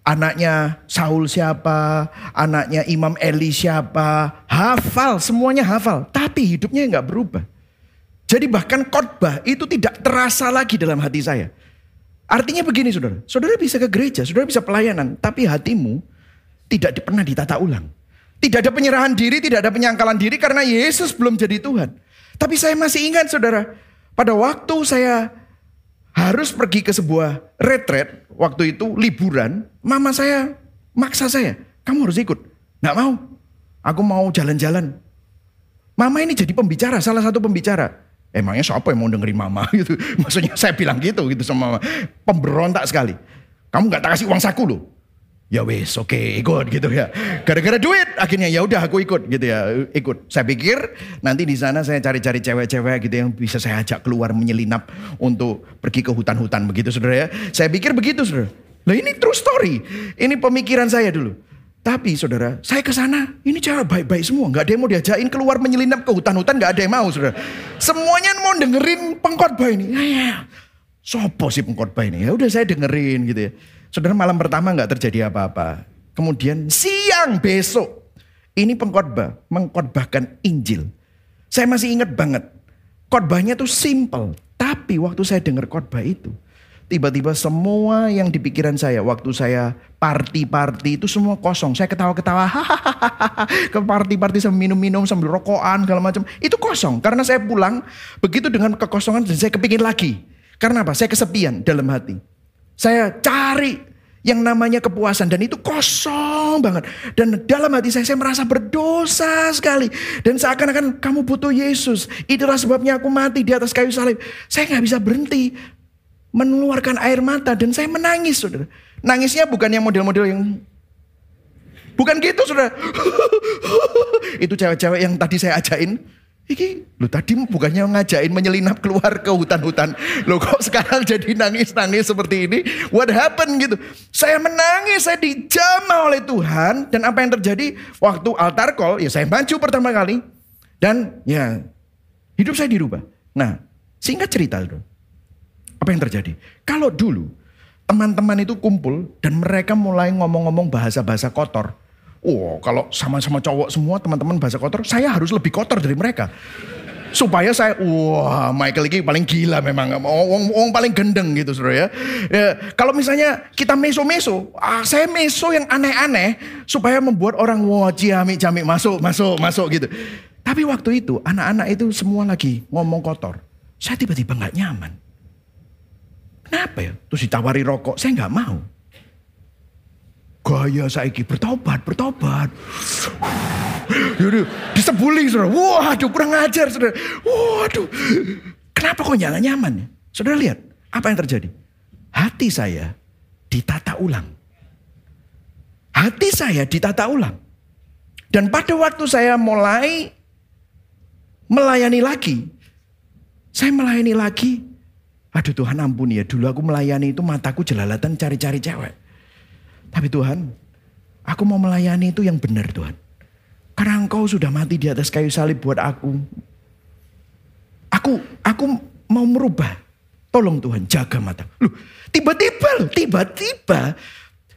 Anaknya Saul siapa? Anaknya Imam Eli siapa? Hafal, semuanya hafal. Tapi hidupnya nggak berubah. Jadi bahkan khotbah itu tidak terasa lagi dalam hati saya. Artinya begini saudara, saudara bisa ke gereja, saudara bisa pelayanan, tapi hatimu tidak pernah ditata ulang. Tidak ada penyerahan diri, tidak ada penyangkalan diri karena Yesus belum jadi Tuhan. Tapi saya masih ingat saudara, pada waktu saya harus pergi ke sebuah retret, waktu itu liburan, mama saya maksa saya, kamu harus ikut. Nggak mau, aku mau jalan-jalan. Mama ini jadi pembicara, salah satu pembicara. Emangnya siapa yang mau dengerin mama [LAUGHS] gitu. Maksudnya saya bilang gitu gitu sama mama. Pemberontak sekali. Kamu nggak tak kasih uang saku loh. Ya wes, oke okay, ikut gitu ya. Gara-gara duit akhirnya ya udah aku ikut gitu ya, ikut. Saya pikir nanti di sana saya cari-cari cewek-cewek gitu yang bisa saya ajak keluar menyelinap untuk pergi ke hutan-hutan begitu saudara ya. Saya pikir begitu saudara. Nah ini true story. Ini pemikiran saya dulu. Tapi saudara, saya ke sana, ini cara baik-baik semua. Nggak ada yang mau diajakin keluar menyelinap ke hutan-hutan, nggak ada yang mau saudara. Semuanya mau dengerin pengkhotbah ini. Ya, ya. Sopo sih pengkhotbah ini? Ya udah saya dengerin gitu ya. Saudara malam pertama nggak terjadi apa-apa. Kemudian siang besok, ini pengkhotbah, mengkhotbahkan Injil. Saya masih ingat banget, khotbahnya tuh simple. Tapi waktu saya dengar khotbah itu, Tiba-tiba semua yang di pikiran saya waktu saya party-party itu semua kosong. Saya ketawa-ketawa, ke party-party sambil minum-minum sambil rokokan segala macam. Itu kosong karena saya pulang begitu dengan kekosongan dan saya kepingin lagi. Karena apa? Saya kesepian dalam hati. Saya cari yang namanya kepuasan. Dan itu kosong banget. Dan dalam hati saya saya merasa berdosa sekali. Dan seakan-akan kamu butuh Yesus. Itulah sebabnya aku mati di atas kayu salib. Saya nggak bisa berhenti mengeluarkan air mata. Dan saya menangis saudara. Nangisnya bukan yang model-model yang bukan gitu saudara. [LAUGHS] Itu cewek-cewek yang tadi saya ajain Iki, lu tadi bukannya ngajain menyelinap keluar ke hutan-hutan. Lo kok sekarang jadi nangis-nangis seperti ini? What happened gitu? Saya menangis, saya dijamah oleh Tuhan. Dan apa yang terjadi waktu altar call, ya saya maju pertama kali. Dan ya hidup saya dirubah. Nah, singkat cerita itu. Apa yang terjadi? Kalau dulu teman-teman itu kumpul dan mereka mulai ngomong-ngomong bahasa-bahasa kotor Oh, kalau sama-sama cowok semua teman-teman bahasa kotor, saya harus lebih kotor dari mereka. Supaya saya, wah Michael ini paling gila memang. Wong, wong paling gendeng gitu saudara ya. ya kalau misalnya kita meso-meso, ah, saya meso yang aneh-aneh. Supaya membuat orang, wah ciamik-ciamik masuk, masuk, masuk gitu. Tapi waktu itu anak-anak itu semua lagi ngomong kotor. Saya tiba-tiba gak nyaman. Kenapa ya? Terus ditawari rokok, saya gak mau gaya saiki bertobat, bertobat. Yaudah, disebuli saudara. Waduh kurang ajar saudara. Waduh. Kenapa kok jangan nyaman ya? Saudara lihat apa yang terjadi. Hati saya ditata ulang. Hati saya ditata ulang. Dan pada waktu saya mulai melayani lagi. Saya melayani lagi. Aduh Tuhan ampuni ya. Dulu aku melayani itu mataku jelalatan cari-cari cewek. Tapi Tuhan, aku mau melayani itu yang benar Tuhan. Karena engkau sudah mati di atas kayu salib buat aku. Aku aku mau merubah. Tolong Tuhan jaga mata. Loh, tiba-tiba loh, tiba-tiba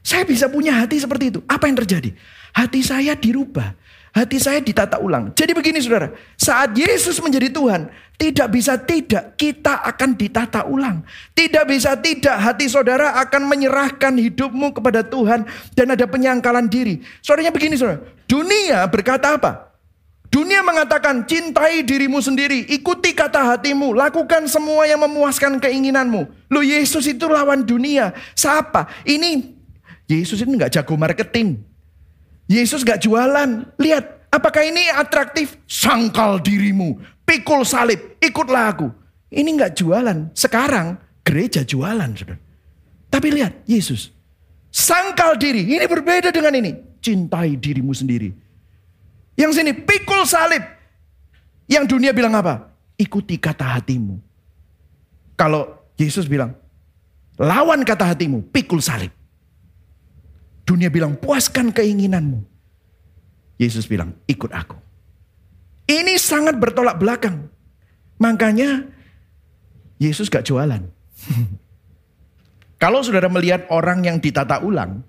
saya bisa punya hati seperti itu. Apa yang terjadi? Hati saya dirubah. Hati saya ditata ulang. Jadi begini saudara, saat Yesus menjadi Tuhan, tidak bisa tidak kita akan ditata ulang. Tidak bisa tidak hati saudara akan menyerahkan hidupmu kepada Tuhan dan ada penyangkalan diri. Saudaranya begini saudara, dunia berkata apa? Dunia mengatakan cintai dirimu sendiri, ikuti kata hatimu, lakukan semua yang memuaskan keinginanmu. Lo Yesus itu lawan dunia. Siapa? Ini Yesus ini nggak jago marketing. Yesus gak jualan. Lihat, apakah ini atraktif? Sangkal dirimu, pikul salib, ikutlah aku. Ini gak jualan. Sekarang gereja jualan, saudara. Tapi lihat, Yesus. Sangkal diri, ini berbeda dengan ini. Cintai dirimu sendiri. Yang sini, pikul salib. Yang dunia bilang apa? Ikuti kata hatimu. Kalau Yesus bilang, lawan kata hatimu, pikul salib. Dunia bilang puaskan keinginanmu. Yesus bilang ikut aku. Ini sangat bertolak belakang. Makanya Yesus gak jualan. [LAUGHS] Kalau saudara melihat orang yang ditata ulang,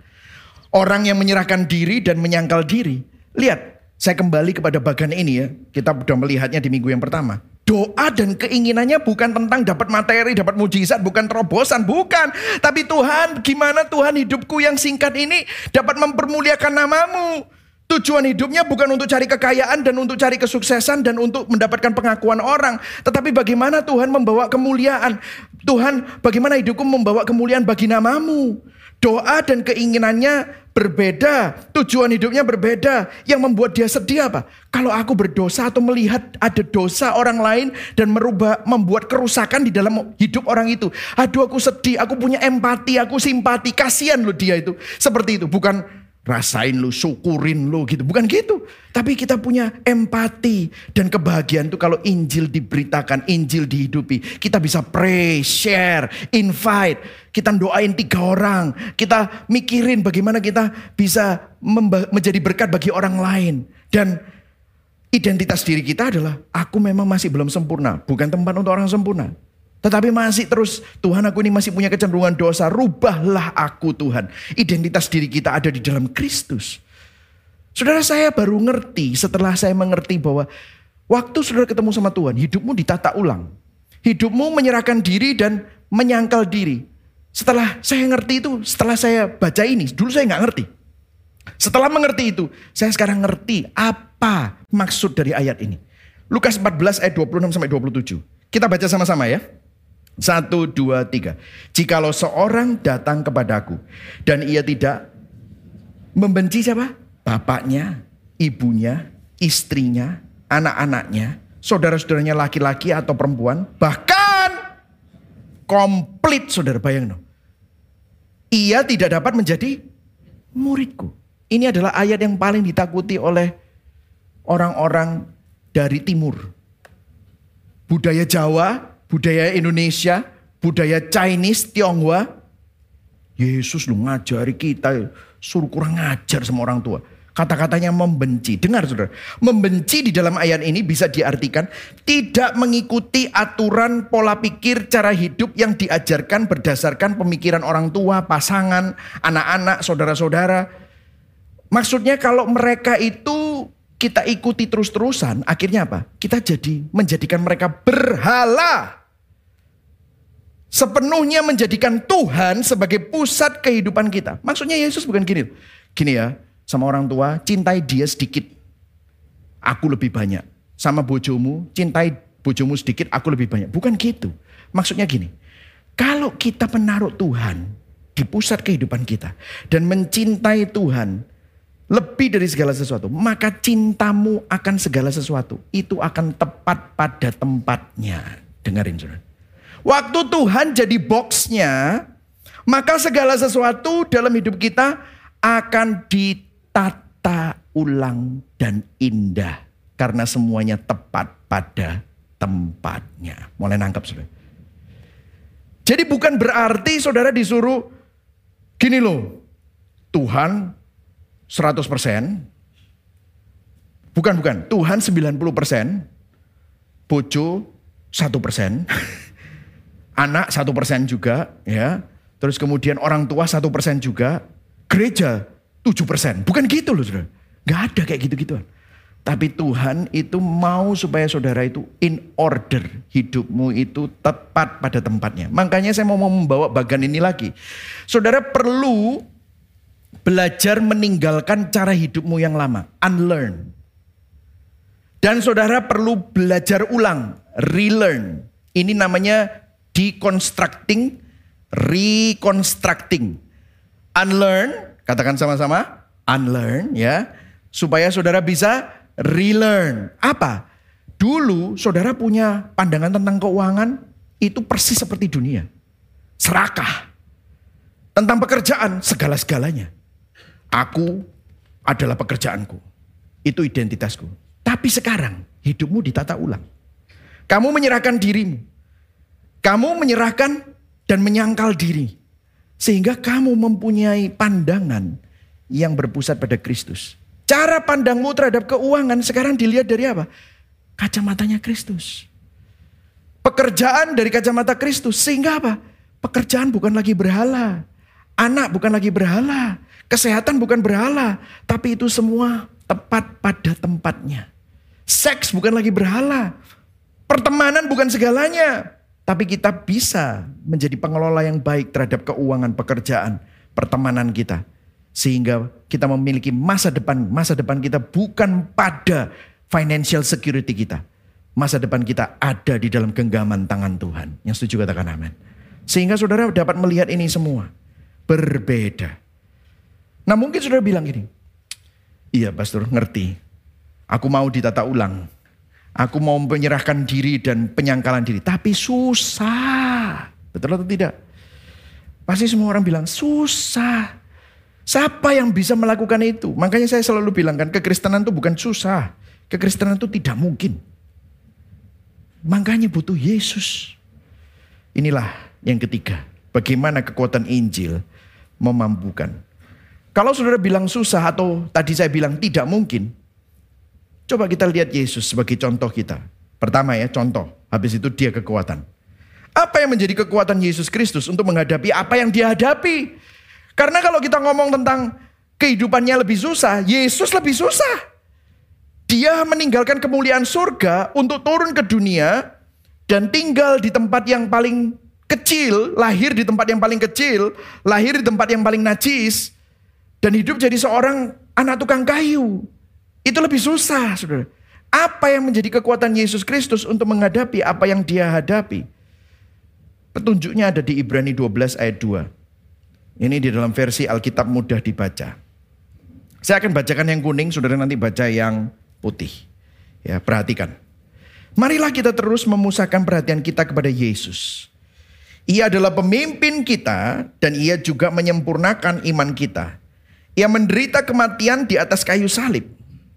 orang yang menyerahkan diri dan menyangkal diri, lihat, saya kembali kepada bagian ini ya. Kita sudah melihatnya di minggu yang pertama. Doa dan keinginannya bukan tentang dapat materi, dapat mujizat, bukan terobosan, bukan. Tapi Tuhan, gimana Tuhan hidupku yang singkat ini dapat mempermuliakan namamu. Tujuan hidupnya bukan untuk cari kekayaan dan untuk cari kesuksesan dan untuk mendapatkan pengakuan orang. Tetapi bagaimana Tuhan membawa kemuliaan. Tuhan bagaimana hidupku membawa kemuliaan bagi namamu. Doa dan keinginannya berbeda, tujuan hidupnya berbeda. Yang membuat dia sedih apa? Kalau aku berdosa atau melihat ada dosa orang lain dan merubah, membuat kerusakan di dalam hidup orang itu. Aduh aku sedih, aku punya empati, aku simpati, kasihan loh dia itu. Seperti itu, bukan rasain lu, syukurin lu gitu. Bukan gitu. Tapi kita punya empati dan kebahagiaan itu kalau Injil diberitakan, Injil dihidupi. Kita bisa pray, share, invite. Kita doain tiga orang. Kita mikirin bagaimana kita bisa menjadi berkat bagi orang lain. Dan identitas diri kita adalah aku memang masih belum sempurna. Bukan tempat untuk orang sempurna. Tetapi masih terus, Tuhan aku ini masih punya kecenderungan dosa. Rubahlah aku Tuhan. Identitas diri kita ada di dalam Kristus. Saudara saya baru ngerti setelah saya mengerti bahwa waktu saudara ketemu sama Tuhan, hidupmu ditata ulang. Hidupmu menyerahkan diri dan menyangkal diri. Setelah saya ngerti itu, setelah saya baca ini, dulu saya nggak ngerti. Setelah mengerti itu, saya sekarang ngerti apa maksud dari ayat ini. Lukas 14 ayat 26 sampai 27. Kita baca sama-sama ya. Satu, dua, tiga. Jikalau seorang datang kepadaku dan ia tidak membenci siapa? Bapaknya, ibunya, istrinya, anak-anaknya, saudara-saudaranya laki-laki atau perempuan, bahkan komplit saudara bayang no. Ia tidak dapat menjadi muridku. Ini adalah ayat yang paling ditakuti oleh orang-orang dari timur. Budaya Jawa budaya Indonesia, budaya Chinese, Tionghoa. Yesus lu ngajari kita, suruh kurang ngajar sama orang tua. Kata-katanya membenci. Dengar saudara. Membenci di dalam ayat ini bisa diartikan tidak mengikuti aturan pola pikir cara hidup yang diajarkan berdasarkan pemikiran orang tua, pasangan, anak-anak, saudara-saudara. Maksudnya kalau mereka itu kita ikuti terus-terusan, akhirnya apa? Kita jadi menjadikan mereka berhala sepenuhnya menjadikan Tuhan sebagai pusat kehidupan kita. Maksudnya Yesus bukan gini. Gini ya, sama orang tua, cintai dia sedikit. Aku lebih banyak. Sama bojomu, cintai bojomu sedikit, aku lebih banyak. Bukan gitu. Maksudnya gini, kalau kita menaruh Tuhan di pusat kehidupan kita dan mencintai Tuhan lebih dari segala sesuatu, maka cintamu akan segala sesuatu itu akan tepat pada tempatnya. Dengarin saudara. Waktu Tuhan jadi boxnya, maka segala sesuatu dalam hidup kita akan ditata ulang dan indah. Karena semuanya tepat pada tempatnya. Mulai nangkap saudara. Jadi bukan berarti saudara disuruh gini loh. Tuhan 100%. Bukan, bukan. Tuhan 90%. Bojo 1%. [LAUGHS] anak satu persen juga, ya. Terus kemudian orang tua satu persen juga, gereja tujuh persen. Bukan gitu loh, saudara. Gak ada kayak gitu-gituan. Tapi Tuhan itu mau supaya saudara itu in order. Hidupmu itu tepat pada tempatnya. Makanya saya mau membawa bagian ini lagi. Saudara perlu belajar meninggalkan cara hidupmu yang lama. Unlearn. Dan saudara perlu belajar ulang. Relearn. Ini namanya deconstructing, reconstructing. Unlearn, katakan sama-sama, unlearn ya. Supaya saudara bisa relearn. Apa? Dulu saudara punya pandangan tentang keuangan itu persis seperti dunia. Serakah. Tentang pekerjaan segala-segalanya. Aku adalah pekerjaanku. Itu identitasku. Tapi sekarang hidupmu ditata ulang. Kamu menyerahkan dirimu kamu menyerahkan dan menyangkal diri. Sehingga kamu mempunyai pandangan yang berpusat pada Kristus. Cara pandangmu terhadap keuangan sekarang dilihat dari apa? Kacamatanya Kristus. Pekerjaan dari kacamata Kristus. Sehingga apa? Pekerjaan bukan lagi berhala. Anak bukan lagi berhala. Kesehatan bukan berhala. Tapi itu semua tepat pada tempatnya. Seks bukan lagi berhala. Pertemanan bukan segalanya. Tapi kita bisa menjadi pengelola yang baik terhadap keuangan pekerjaan, pertemanan kita. Sehingga kita memiliki masa depan, masa depan kita bukan pada financial security kita. Masa depan kita ada di dalam genggaman tangan Tuhan. Yang setuju katakan amin. Sehingga saudara dapat melihat ini semua. Berbeda. Nah mungkin saudara bilang gini. Iya pastor ngerti. Aku mau ditata ulang. Aku mau menyerahkan diri dan penyangkalan diri. Tapi susah. Betul atau tidak? Pasti semua orang bilang susah. Siapa yang bisa melakukan itu? Makanya saya selalu bilang kan kekristenan itu bukan susah. Kekristenan itu tidak mungkin. Makanya butuh Yesus. Inilah yang ketiga. Bagaimana kekuatan Injil memampukan. Kalau saudara bilang susah atau tadi saya bilang tidak mungkin. Coba kita lihat Yesus sebagai contoh kita. Pertama ya, contoh. Habis itu dia kekuatan. Apa yang menjadi kekuatan Yesus Kristus untuk menghadapi apa yang dia hadapi? Karena kalau kita ngomong tentang kehidupannya lebih susah, Yesus lebih susah. Dia meninggalkan kemuliaan surga untuk turun ke dunia dan tinggal di tempat yang paling kecil, lahir di tempat yang paling kecil, lahir di tempat yang paling najis, dan hidup jadi seorang anak tukang kayu. Itu lebih susah, saudara. Apa yang menjadi kekuatan Yesus Kristus untuk menghadapi apa yang dia hadapi? Petunjuknya ada di Ibrani 12 ayat 2. Ini di dalam versi Alkitab mudah dibaca. Saya akan bacakan yang kuning, saudara nanti baca yang putih. Ya, perhatikan. Marilah kita terus memusahkan perhatian kita kepada Yesus. Ia adalah pemimpin kita dan ia juga menyempurnakan iman kita. Ia menderita kematian di atas kayu salib.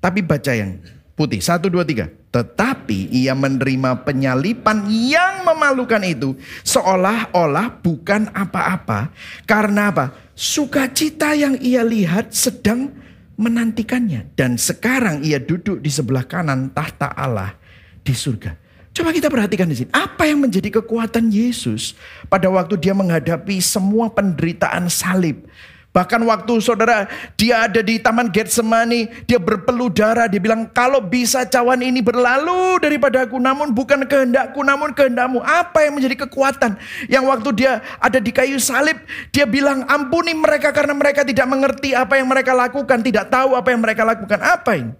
Tapi baca yang putih. Satu, dua, tiga. Tetapi ia menerima penyalipan yang memalukan itu seolah-olah bukan apa-apa. Karena apa? Sukacita yang ia lihat sedang menantikannya. Dan sekarang ia duduk di sebelah kanan tahta Allah di surga. Coba kita perhatikan di sini. Apa yang menjadi kekuatan Yesus pada waktu dia menghadapi semua penderitaan salib. Bahkan waktu saudara dia ada di taman Getsemani, dia berpeluh darah, dia bilang kalau bisa cawan ini berlalu daripada aku, namun bukan kehendakku, namun kehendakmu. Apa yang menjadi kekuatan? Yang waktu dia ada di kayu salib, dia bilang ampuni mereka karena mereka tidak mengerti apa yang mereka lakukan, tidak tahu apa yang mereka lakukan. Apa ini?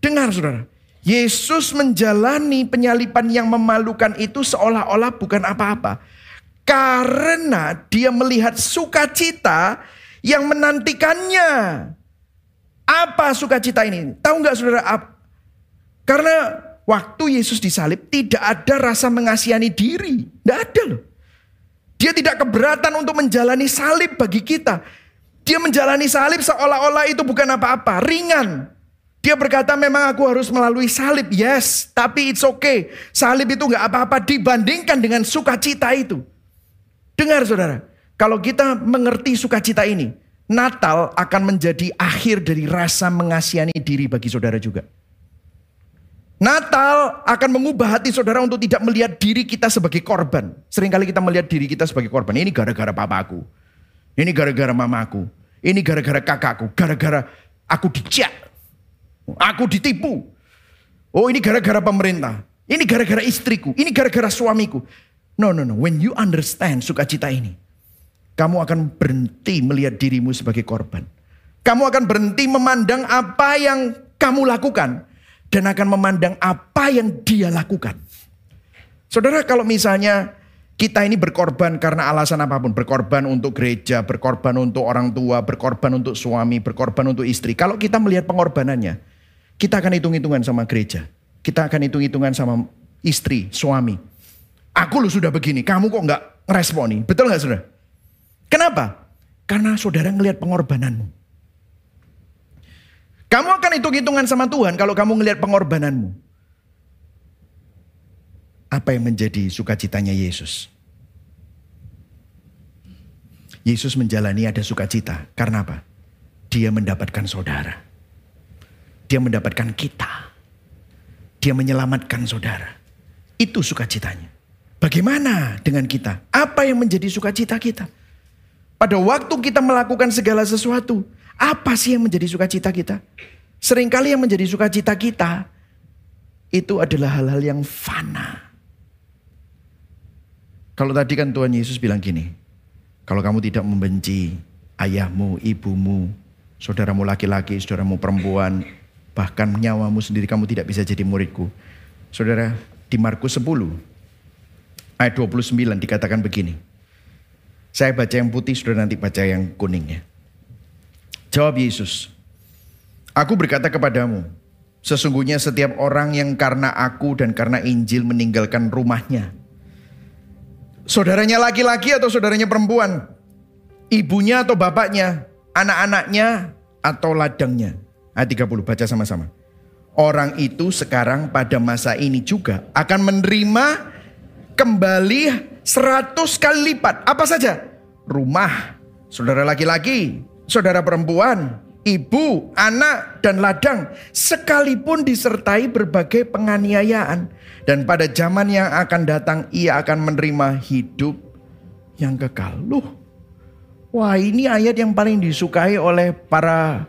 Dengar saudara, Yesus menjalani penyalipan yang memalukan itu seolah-olah bukan apa-apa. Karena dia melihat sukacita yang menantikannya. Apa sukacita ini? Tahu nggak saudara? Karena waktu Yesus disalib tidak ada rasa mengasihani diri. Tidak ada loh. Dia tidak keberatan untuk menjalani salib bagi kita. Dia menjalani salib seolah-olah itu bukan apa-apa. Ringan. Dia berkata memang aku harus melalui salib. Yes, tapi it's okay. Salib itu nggak apa-apa dibandingkan dengan sukacita itu. Dengar saudara. Kalau kita mengerti sukacita ini, Natal akan menjadi akhir dari rasa mengasihani diri bagi saudara juga. Natal akan mengubah hati saudara untuk tidak melihat diri kita sebagai korban. Seringkali kita melihat diri kita sebagai korban. Ini gara-gara papaku. Ini gara-gara mamaku. Ini gara-gara kakakku. Gara-gara aku dicek. Aku ditipu. Oh ini gara-gara pemerintah. Ini gara-gara istriku. Ini gara-gara suamiku. No, no, no. When you understand sukacita ini kamu akan berhenti melihat dirimu sebagai korban. Kamu akan berhenti memandang apa yang kamu lakukan dan akan memandang apa yang dia lakukan. Saudara, kalau misalnya kita ini berkorban karena alasan apa pun, berkorban untuk gereja, berkorban untuk orang tua, berkorban untuk suami, berkorban untuk istri. Kalau kita melihat pengorbanannya, kita akan hitung-hitungan sama gereja. Kita akan hitung-hitungan sama istri, suami. Aku lu sudah begini, kamu kok nggak ngeresponi? Betul nggak saudara? Kenapa? Karena saudara ngelihat pengorbananmu. Kamu akan hitung-hitungan sama Tuhan kalau kamu ngelihat pengorbananmu. Apa yang menjadi sukacitanya Yesus? Yesus menjalani ada sukacita. Karena apa? Dia mendapatkan saudara. Dia mendapatkan kita. Dia menyelamatkan saudara. Itu sukacitanya. Bagaimana dengan kita? Apa yang menjadi sukacita kita? Pada waktu kita melakukan segala sesuatu, apa sih yang menjadi sukacita kita? Seringkali yang menjadi sukacita kita itu adalah hal-hal yang fana. Kalau tadi kan Tuhan Yesus bilang gini, kalau kamu tidak membenci ayahmu, ibumu, saudaramu laki-laki, saudaramu perempuan, bahkan nyawamu sendiri kamu tidak bisa jadi muridku. Saudara, di Markus 10 ayat 29 dikatakan begini. Saya baca yang putih, sudah nanti baca yang kuningnya. Jawab Yesus, Aku berkata kepadamu, sesungguhnya setiap orang yang karena aku dan karena Injil meninggalkan rumahnya. Saudaranya laki-laki atau saudaranya perempuan, ibunya atau bapaknya, anak-anaknya atau ladangnya. Ayat 30, baca sama-sama. Orang itu sekarang pada masa ini juga akan menerima kembali Seratus kali lipat. Apa saja? Rumah, saudara laki-laki, saudara perempuan, ibu, anak, dan ladang. Sekalipun disertai berbagai penganiayaan. Dan pada zaman yang akan datang ia akan menerima hidup yang kekal. Loh, wah ini ayat yang paling disukai oleh para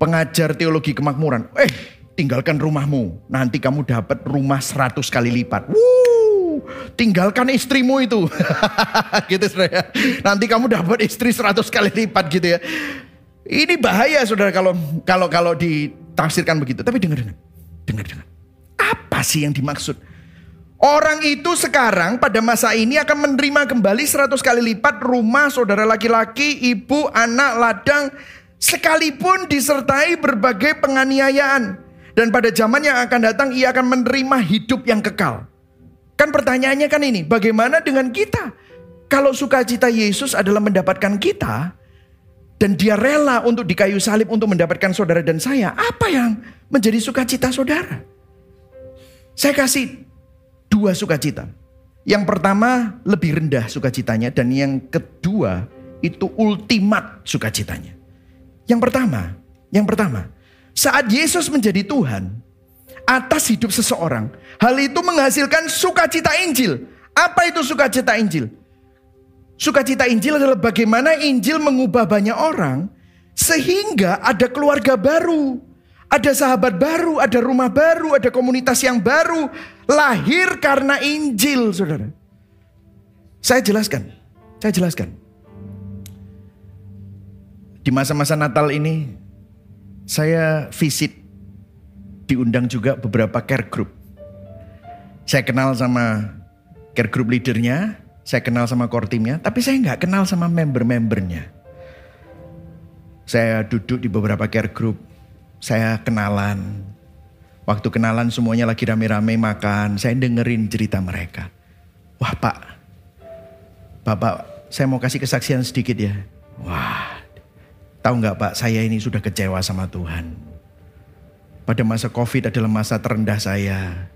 pengajar teologi kemakmuran. Eh, tinggalkan rumahmu. Nanti kamu dapat rumah seratus kali lipat. Wuh, tinggalkan istrimu itu. [LAUGHS] gitu saudara. Nanti kamu dapat istri seratus kali lipat gitu ya. Ini bahaya saudara kalau kalau kalau ditafsirkan begitu. Tapi dengar dengar. Dengar dengar. Apa sih yang dimaksud? Orang itu sekarang pada masa ini akan menerima kembali 100 kali lipat rumah saudara laki-laki, ibu, anak, ladang, sekalipun disertai berbagai penganiayaan. Dan pada zaman yang akan datang ia akan menerima hidup yang kekal. Kan pertanyaannya kan ini, bagaimana dengan kita? Kalau sukacita Yesus adalah mendapatkan kita, dan dia rela untuk di kayu salib untuk mendapatkan saudara dan saya, apa yang menjadi sukacita saudara? Saya kasih dua sukacita. Yang pertama lebih rendah sukacitanya dan yang kedua itu ultimat sukacitanya. Yang pertama, yang pertama, saat Yesus menjadi Tuhan atas hidup seseorang, hal itu menghasilkan sukacita Injil. Apa itu sukacita Injil? Sukacita Injil adalah bagaimana Injil mengubah banyak orang sehingga ada keluarga baru, ada sahabat baru, ada rumah baru, ada komunitas yang baru. Lahir karena Injil, saudara. Saya jelaskan, saya jelaskan. Di masa-masa Natal ini, saya visit, diundang juga beberapa care group. Saya kenal sama care group leadernya, saya kenal sama core teamnya, tapi saya nggak kenal sama member-membernya. Saya duduk di beberapa care group, saya kenalan. Waktu kenalan semuanya lagi rame-rame makan, saya dengerin cerita mereka. Wah pak, bapak saya mau kasih kesaksian sedikit ya. Wah, tahu nggak pak, saya ini sudah kecewa sama Tuhan. Pada masa COVID adalah masa terendah saya.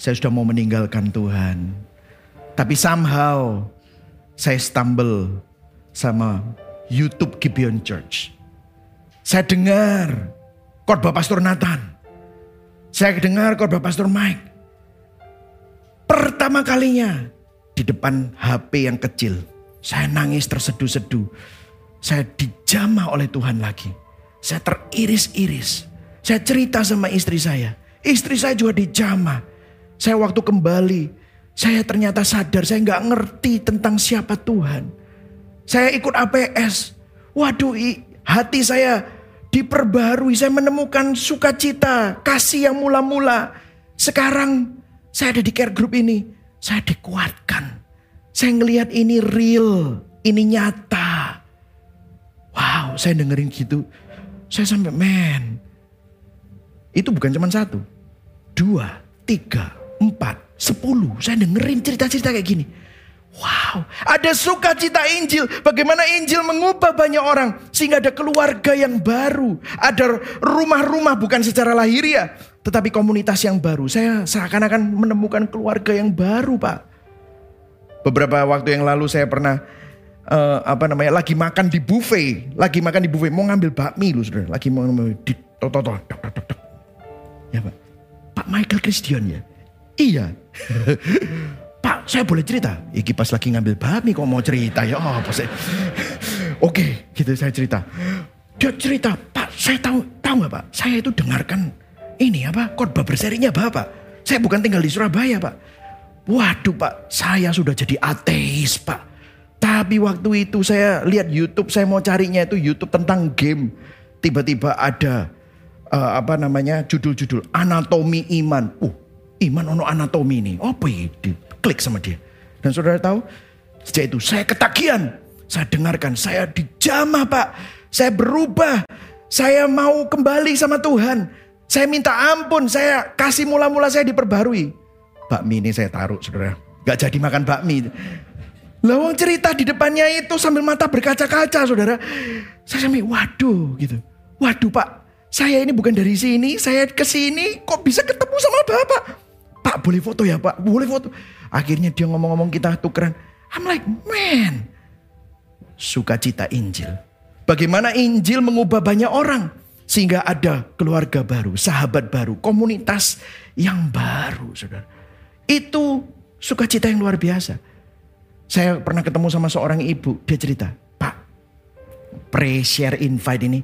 Saya sudah mau meninggalkan Tuhan. Tapi somehow saya stumble sama YouTube Gibeon Church. Saya dengar khotbah Pastor Nathan. Saya dengar khotbah Pastor Mike. Pertama kalinya di depan HP yang kecil. Saya nangis terseduh-seduh. Saya dijamah oleh Tuhan lagi. Saya teriris-iris. Saya cerita sama istri saya. Istri saya juga dijamah. Saya waktu kembali, saya ternyata sadar saya nggak ngerti tentang siapa Tuhan. Saya ikut APS. Waduh, hati saya diperbarui, saya menemukan sukacita, kasih yang mula-mula. Sekarang saya ada di care group ini, saya dikuatkan. Saya ngelihat ini real, ini nyata. Wow, saya dengerin gitu. Saya sampai, men. Itu bukan cuma satu. Dua, tiga, empat, sepuluh. Saya dengerin cerita-cerita kayak gini. Wow, ada sukacita Injil. Bagaimana Injil mengubah banyak orang sehingga ada keluarga yang baru, ada rumah-rumah bukan secara lahiriah, tetapi komunitas yang baru. Saya seakan-akan menemukan keluarga yang baru, Pak. Beberapa waktu yang lalu saya pernah uh, apa namanya lagi makan di buffet, lagi makan di buffet, mau ngambil bakmi lu Saudara, lagi mau di toto Ya, Pak. Pak Michael Christian ya. Iya. [LAUGHS] Pak, saya boleh cerita? Iki pas lagi ngambil bakmi kok mau cerita ya oh, sih? Oke, gitu saya cerita. Dia cerita, Pak, saya tahu tahu nggak Pak? Saya itu dengarkan ini apa khotbah berserinya Bapak. Saya bukan tinggal di Surabaya Pak. Waduh Pak, saya sudah jadi ateis Pak. Tapi waktu itu saya lihat YouTube, saya mau carinya itu YouTube tentang game. Tiba-tiba ada uh, apa namanya judul-judul anatomi iman. Uh, iman ono anatomi ini. Apa ini? klik sama dia. Dan saudara tahu, sejak itu saya ketagihan. Saya dengarkan, saya dijamah pak. Saya berubah. Saya mau kembali sama Tuhan. Saya minta ampun, saya kasih mula-mula saya diperbarui. Bakmi ini saya taruh saudara. Gak jadi makan bakmi. Lawang cerita di depannya itu sambil mata berkaca-kaca saudara. Saya sampai waduh gitu. Waduh pak, saya ini bukan dari sini, saya ke sini kok bisa ketemu sama bapak. Pak boleh foto ya pak, boleh foto. Akhirnya dia ngomong-ngomong kita tukeran. I'm like, man. Sukacita Injil. Bagaimana Injil mengubah banyak orang. Sehingga ada keluarga baru, sahabat baru, komunitas yang baru. saudara. Itu sukacita yang luar biasa. Saya pernah ketemu sama seorang ibu. Dia cerita, Pak, pre-share invite ini.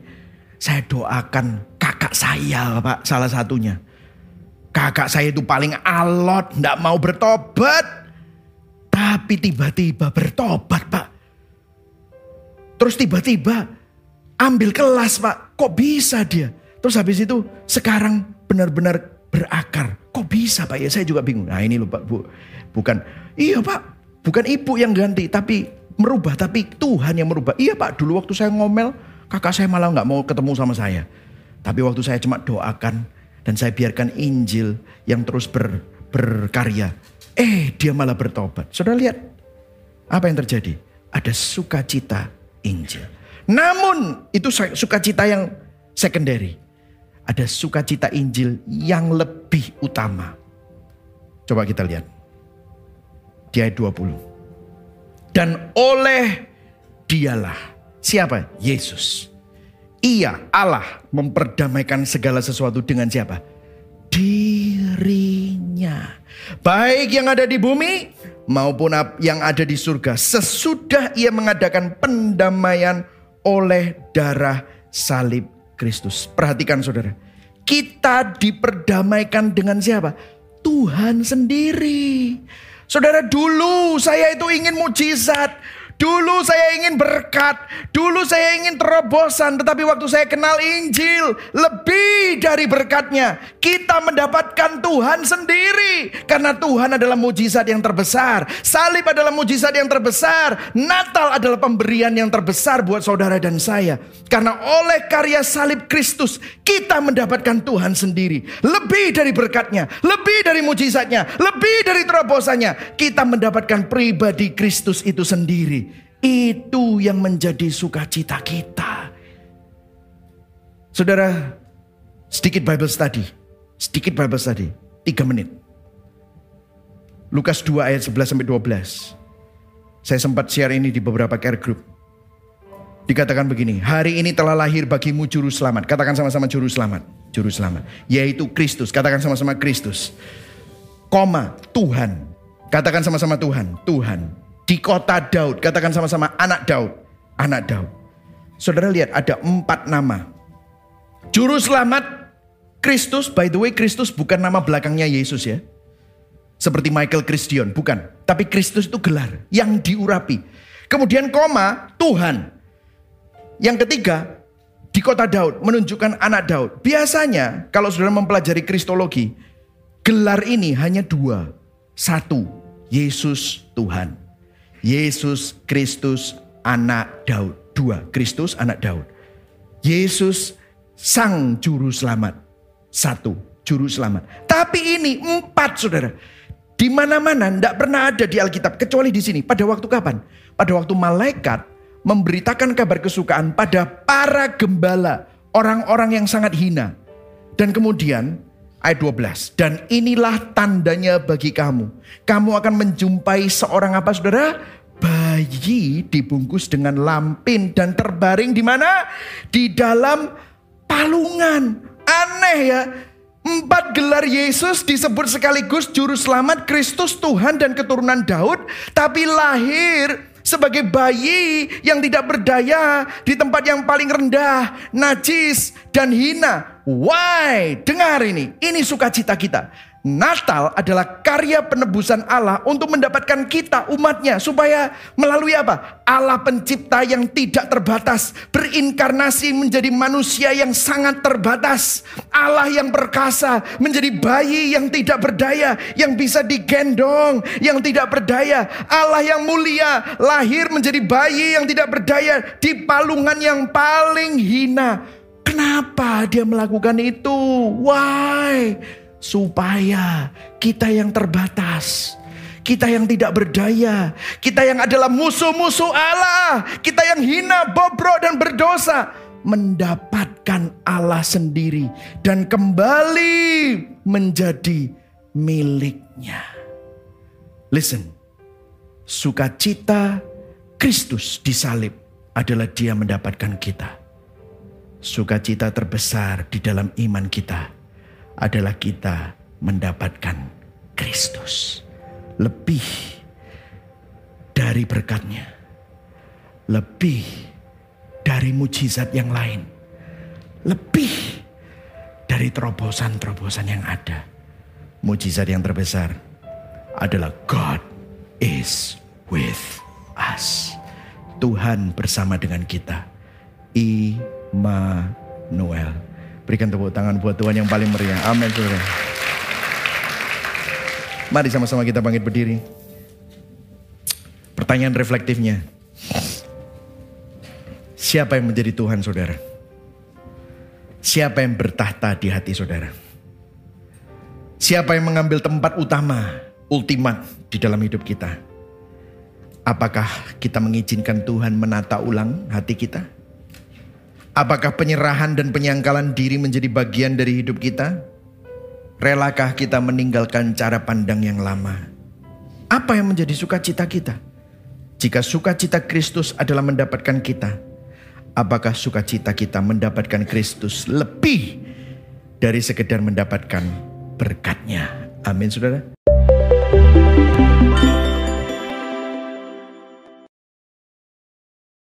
Saya doakan kakak saya Pak, salah satunya Kakak saya itu paling alot, tidak mau bertobat. Tapi tiba-tiba bertobat pak. Terus tiba-tiba ambil kelas pak. Kok bisa dia? Terus habis itu sekarang benar-benar berakar. Kok Kok bisa Pak ya? Saya juga bingung. Nah ini loh Pak, Bu. Bukan, iya Pak, bukan ibu yang ganti, tapi merubah, tapi Tuhan yang merubah. Iya Pak, dulu waktu saya ngomel, kakak saya malah nggak mau ketemu sama saya. Tapi waktu saya cuma doakan dan saya biarkan Injil yang terus ber, berkarya. Eh, dia malah bertobat. Saudara lihat apa yang terjadi? Ada sukacita Injil. Namun itu sukacita yang secondary. Ada sukacita Injil yang lebih utama. Coba kita lihat. Di ayat 20. Dan oleh dialah. Siapa? Yesus. Ia, Allah, memperdamaikan segala sesuatu dengan siapa? Dirinya. Baik yang ada di bumi maupun yang ada di surga. Sesudah ia mengadakan pendamaian oleh darah salib Kristus. Perhatikan saudara. Kita diperdamaikan dengan siapa? Tuhan sendiri. Saudara dulu saya itu ingin mujizat. Dulu saya ingin berkat, dulu saya ingin terobosan, tetapi waktu saya kenal Injil, lebih dari berkatnya, kita mendapatkan Tuhan sendiri. Karena Tuhan adalah mujizat yang terbesar, salib adalah mujizat yang terbesar, Natal adalah pemberian yang terbesar buat saudara dan saya. Karena oleh karya salib Kristus, kita mendapatkan Tuhan sendiri. Lebih dari berkatnya, lebih dari mujizatnya, lebih dari terobosannya, kita mendapatkan pribadi Kristus itu sendiri. Itu yang menjadi sukacita kita. Saudara, sedikit Bible study. Sedikit Bible study. Tiga menit. Lukas 2 ayat 11 sampai 12. Saya sempat share ini di beberapa care group. Dikatakan begini, hari ini telah lahir bagimu juru selamat. Katakan sama-sama juru selamat. Juru selamat. Yaitu Kristus. Katakan sama-sama Kristus. Koma, Tuhan. Katakan sama-sama Tuhan. Tuhan di kota Daud. Katakan sama-sama anak Daud. Anak Daud. Saudara lihat ada empat nama. Juru selamat Kristus. By the way Kristus bukan nama belakangnya Yesus ya. Seperti Michael Christian. Bukan. Tapi Kristus itu gelar. Yang diurapi. Kemudian koma Tuhan. Yang ketiga di kota Daud menunjukkan anak Daud. Biasanya kalau saudara mempelajari kristologi. Gelar ini hanya dua. Satu. Yesus Tuhan. Yesus Kristus anak Daud. Dua, Kristus anak Daud. Yesus sang juru selamat. Satu, juru selamat. Tapi ini empat saudara. Di mana-mana tidak pernah ada di Alkitab. Kecuali di sini. Pada waktu kapan? Pada waktu malaikat memberitakan kabar kesukaan pada para gembala. Orang-orang yang sangat hina. Dan kemudian ayat 12. Dan inilah tandanya bagi kamu. Kamu akan menjumpai seorang apa saudara? Bayi dibungkus dengan lampin dan terbaring di mana? Di dalam palungan. Aneh ya. Empat gelar Yesus disebut sekaligus juru selamat Kristus Tuhan dan keturunan Daud. Tapi lahir sebagai bayi yang tidak berdaya di tempat yang paling rendah, najis dan hina. Why? Dengar ini, ini sukacita kita. Natal adalah karya penebusan Allah untuk mendapatkan kita umatnya supaya melalui apa? Allah pencipta yang tidak terbatas berinkarnasi menjadi manusia yang sangat terbatas. Allah yang perkasa menjadi bayi yang tidak berdaya yang bisa digendong yang tidak berdaya. Allah yang mulia lahir menjadi bayi yang tidak berdaya di palungan yang paling hina. Kenapa dia melakukan itu? Why? Supaya kita yang terbatas, kita yang tidak berdaya, kita yang adalah musuh-musuh Allah, kita yang hina, bobrok dan berdosa mendapatkan Allah sendiri dan kembali menjadi miliknya. Listen, sukacita Kristus disalib adalah dia mendapatkan kita. Sukacita terbesar di dalam iman kita adalah kita mendapatkan Kristus. Lebih dari berkatnya. Lebih dari mujizat yang lain. Lebih dari terobosan-terobosan yang ada. Mujizat yang terbesar adalah God is with us. Tuhan bersama dengan kita. Immanuel. Berikan tepuk tangan buat Tuhan yang paling meriah. Amin saudara. Mari sama-sama kita bangkit berdiri. Pertanyaan reflektifnya. Siapa yang menjadi Tuhan saudara? Siapa yang bertahta di hati saudara? Siapa yang mengambil tempat utama, ultimat di dalam hidup kita? Apakah kita mengizinkan Tuhan menata ulang hati kita? Apakah penyerahan dan penyangkalan diri menjadi bagian dari hidup kita? Relakah kita meninggalkan cara pandang yang lama? Apa yang menjadi sukacita kita? Jika sukacita Kristus adalah mendapatkan kita, apakah sukacita kita mendapatkan Kristus lebih dari sekedar mendapatkan berkatnya? Amin, saudara.